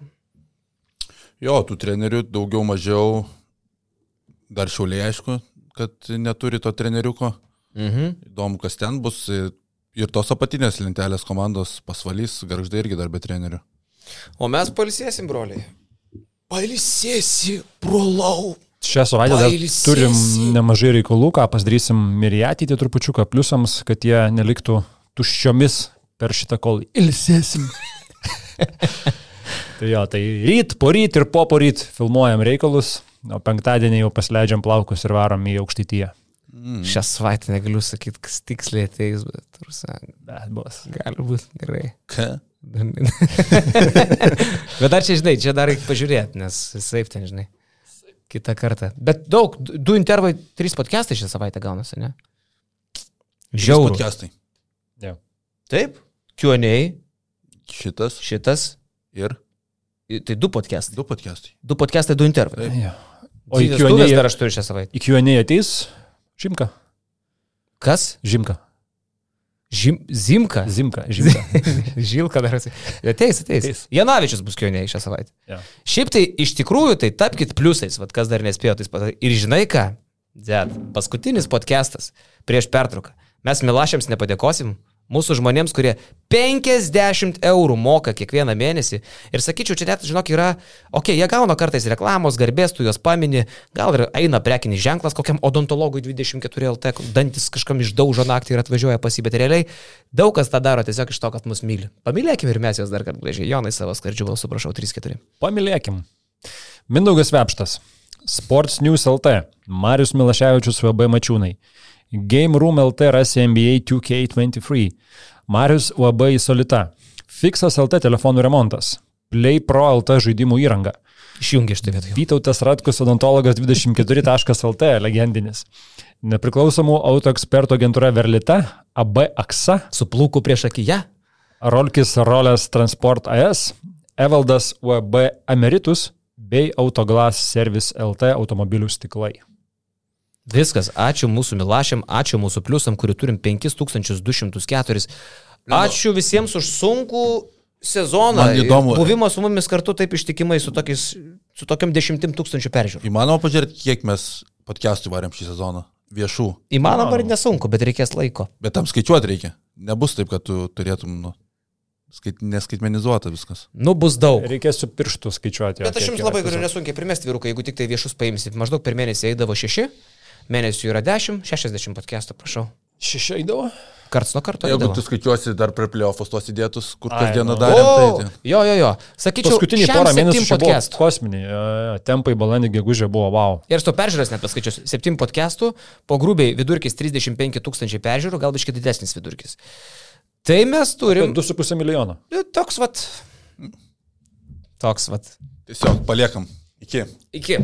Jo, tų trenerių daugiau mažiau, dar šiauliai aišku, kad neturi to treneriuko. Mhm. Įdomu, kas ten bus. Ir tos apatinės lentelės komandos pasvalys, garždai irgi dar be trenerių. O mes palsėsim, broliai. Palsėsi, brolau. Šią savaitę dar turim nemažai reikalų, ką pasidarysim ir į ateitį trupučiuką pliusams, kad jie neliktų tuščiomis per šitą kol ilsėsim. [LAUGHS] tai jo, tai ryt, poryt ir po poryt filmuojam reikalus, o penktadienį jau pasileidžiam plaukus ir varom į aukštytyje. Mm. Šią savaitę negaliu sakyti, kas tiksliai ateis, bet tursa, Bet bus. gali būti gerai. Ką? [LAUGHS] bet dar čia, žinai, čia dar reikia pažiūrėti, nes jisai ten, žinai, kitą kartą. Bet daug, du intervai, trys podcastai šią savaitę gaunasi, ne? Žiauru. Podcastai. Ja. Taip, Q&A, Šitas šitas, ir tai du podcastai. du podcastai. Du podcastai, du intervai. Taip. Ja. O į Q&A dar aš turiu šią savaitę. į Q&A ateis Žimka. Kas? Žimka. Žim, Zimka. Zimka. Žimka. [LAUGHS] Žilka dar ateis. Ateis, ateis. Ateis. Janavičius bus Q&A šią savaitę. Ja. Šiaip tai iš tikrųjų, tai tapkite pliusais, vad kas dar nespėjo tai padaryti. Ir žinai ką? Zed, paskutinis podcastas prieš pertrauką. Mes Milašiams nepadėkosim. Mūsų žmonėms, kurie 50 eurų moka kiekvieną mėnesį. Ir sakyčiau, čia net, žinok, yra, okei, okay, jie gauna kartais reklamos, garbės, tu juos pamini, gal ir eina prekinis ženklas kokiam odontologui 24 LT, dantis kažkam išdaužo naktį ir atvažiuoja pas jį, bet realiai daug kas tą daro tiesiog iš to, kad mus myli. Pamylėkime ir mes juos dar kartą gražiai. Jonai savo skardžiu balsu, prašau, 3-4. Pamilėkim. Mindaugas Vepštas. Sports News LT. Marius Milaševičius VB Mačiūnai. Game Room LT rasi NBA 2K23. Marius UAB į Solita. Fixas LT telefonų remontas. Play Pro LT žaidimų įranga. Išjungi šitą vietą. Vytautas Ratkus odontologas 24.lt legendinis. Nepriklausomų auto ekspertų agentūra Verlita, AB AXA, Su plūku prieš akiją. Rolkis Rolės Transport AS, Evaldas UAB Emeritus bei Autoglas Service LT automobilių stiklai. Viskas, ačiū mūsų Milašiam, ačiū mūsų pliusam, kurių turim 5204. Ačiū visiems už sunkų sezoną. Man įdomu- Buvimą su mumis kartu taip ištikimai su, tokiais, su tokiam dešimtim tūkstančių peržiūrų. Įmanoma pažiūrėti, kiek mes podcastų varėm šį sezoną. Viešų. Įmanoma ir nesunku, bet reikės laiko. Bet tam skaičiuoti reikia. Nebus taip, kad tu turėtum, nu, skait, neskaitmenizuota viskas. Nu, bus daug. Reikės su pirštu skaičiuoti. Bet aš jums labai galiu nesunkiai primesti vyruką, jeigu tik tai viešus paimsit. Maždaug per mėnesį eidavo 6, mėnesių yra 10, 60 podcastų, prašau. Šeši eidavo? Karts nuo karto. Jeigu eidavo. tu skaičiuosi dar prie pliofos tos įdėtus, kur kasdieną nu. darėm, tai, tai. jo, jo, jo. Sakyčiau, Paskutiniai šiam porą mėnesių podcastų. kosminiai. jo, jo, jo. Tempai balandį gegužė buvo wow. Ir su peržiūras net paskaičius, 7 podcastų, po grubiai vidurkis 35 tūkstančiai peržiūrų, gal biškai didesnis vidurkis. Tai mes turim 2,5 milijono. nu, toks vat. Toks vat. Tiesiog paliekam. Iki. Iki.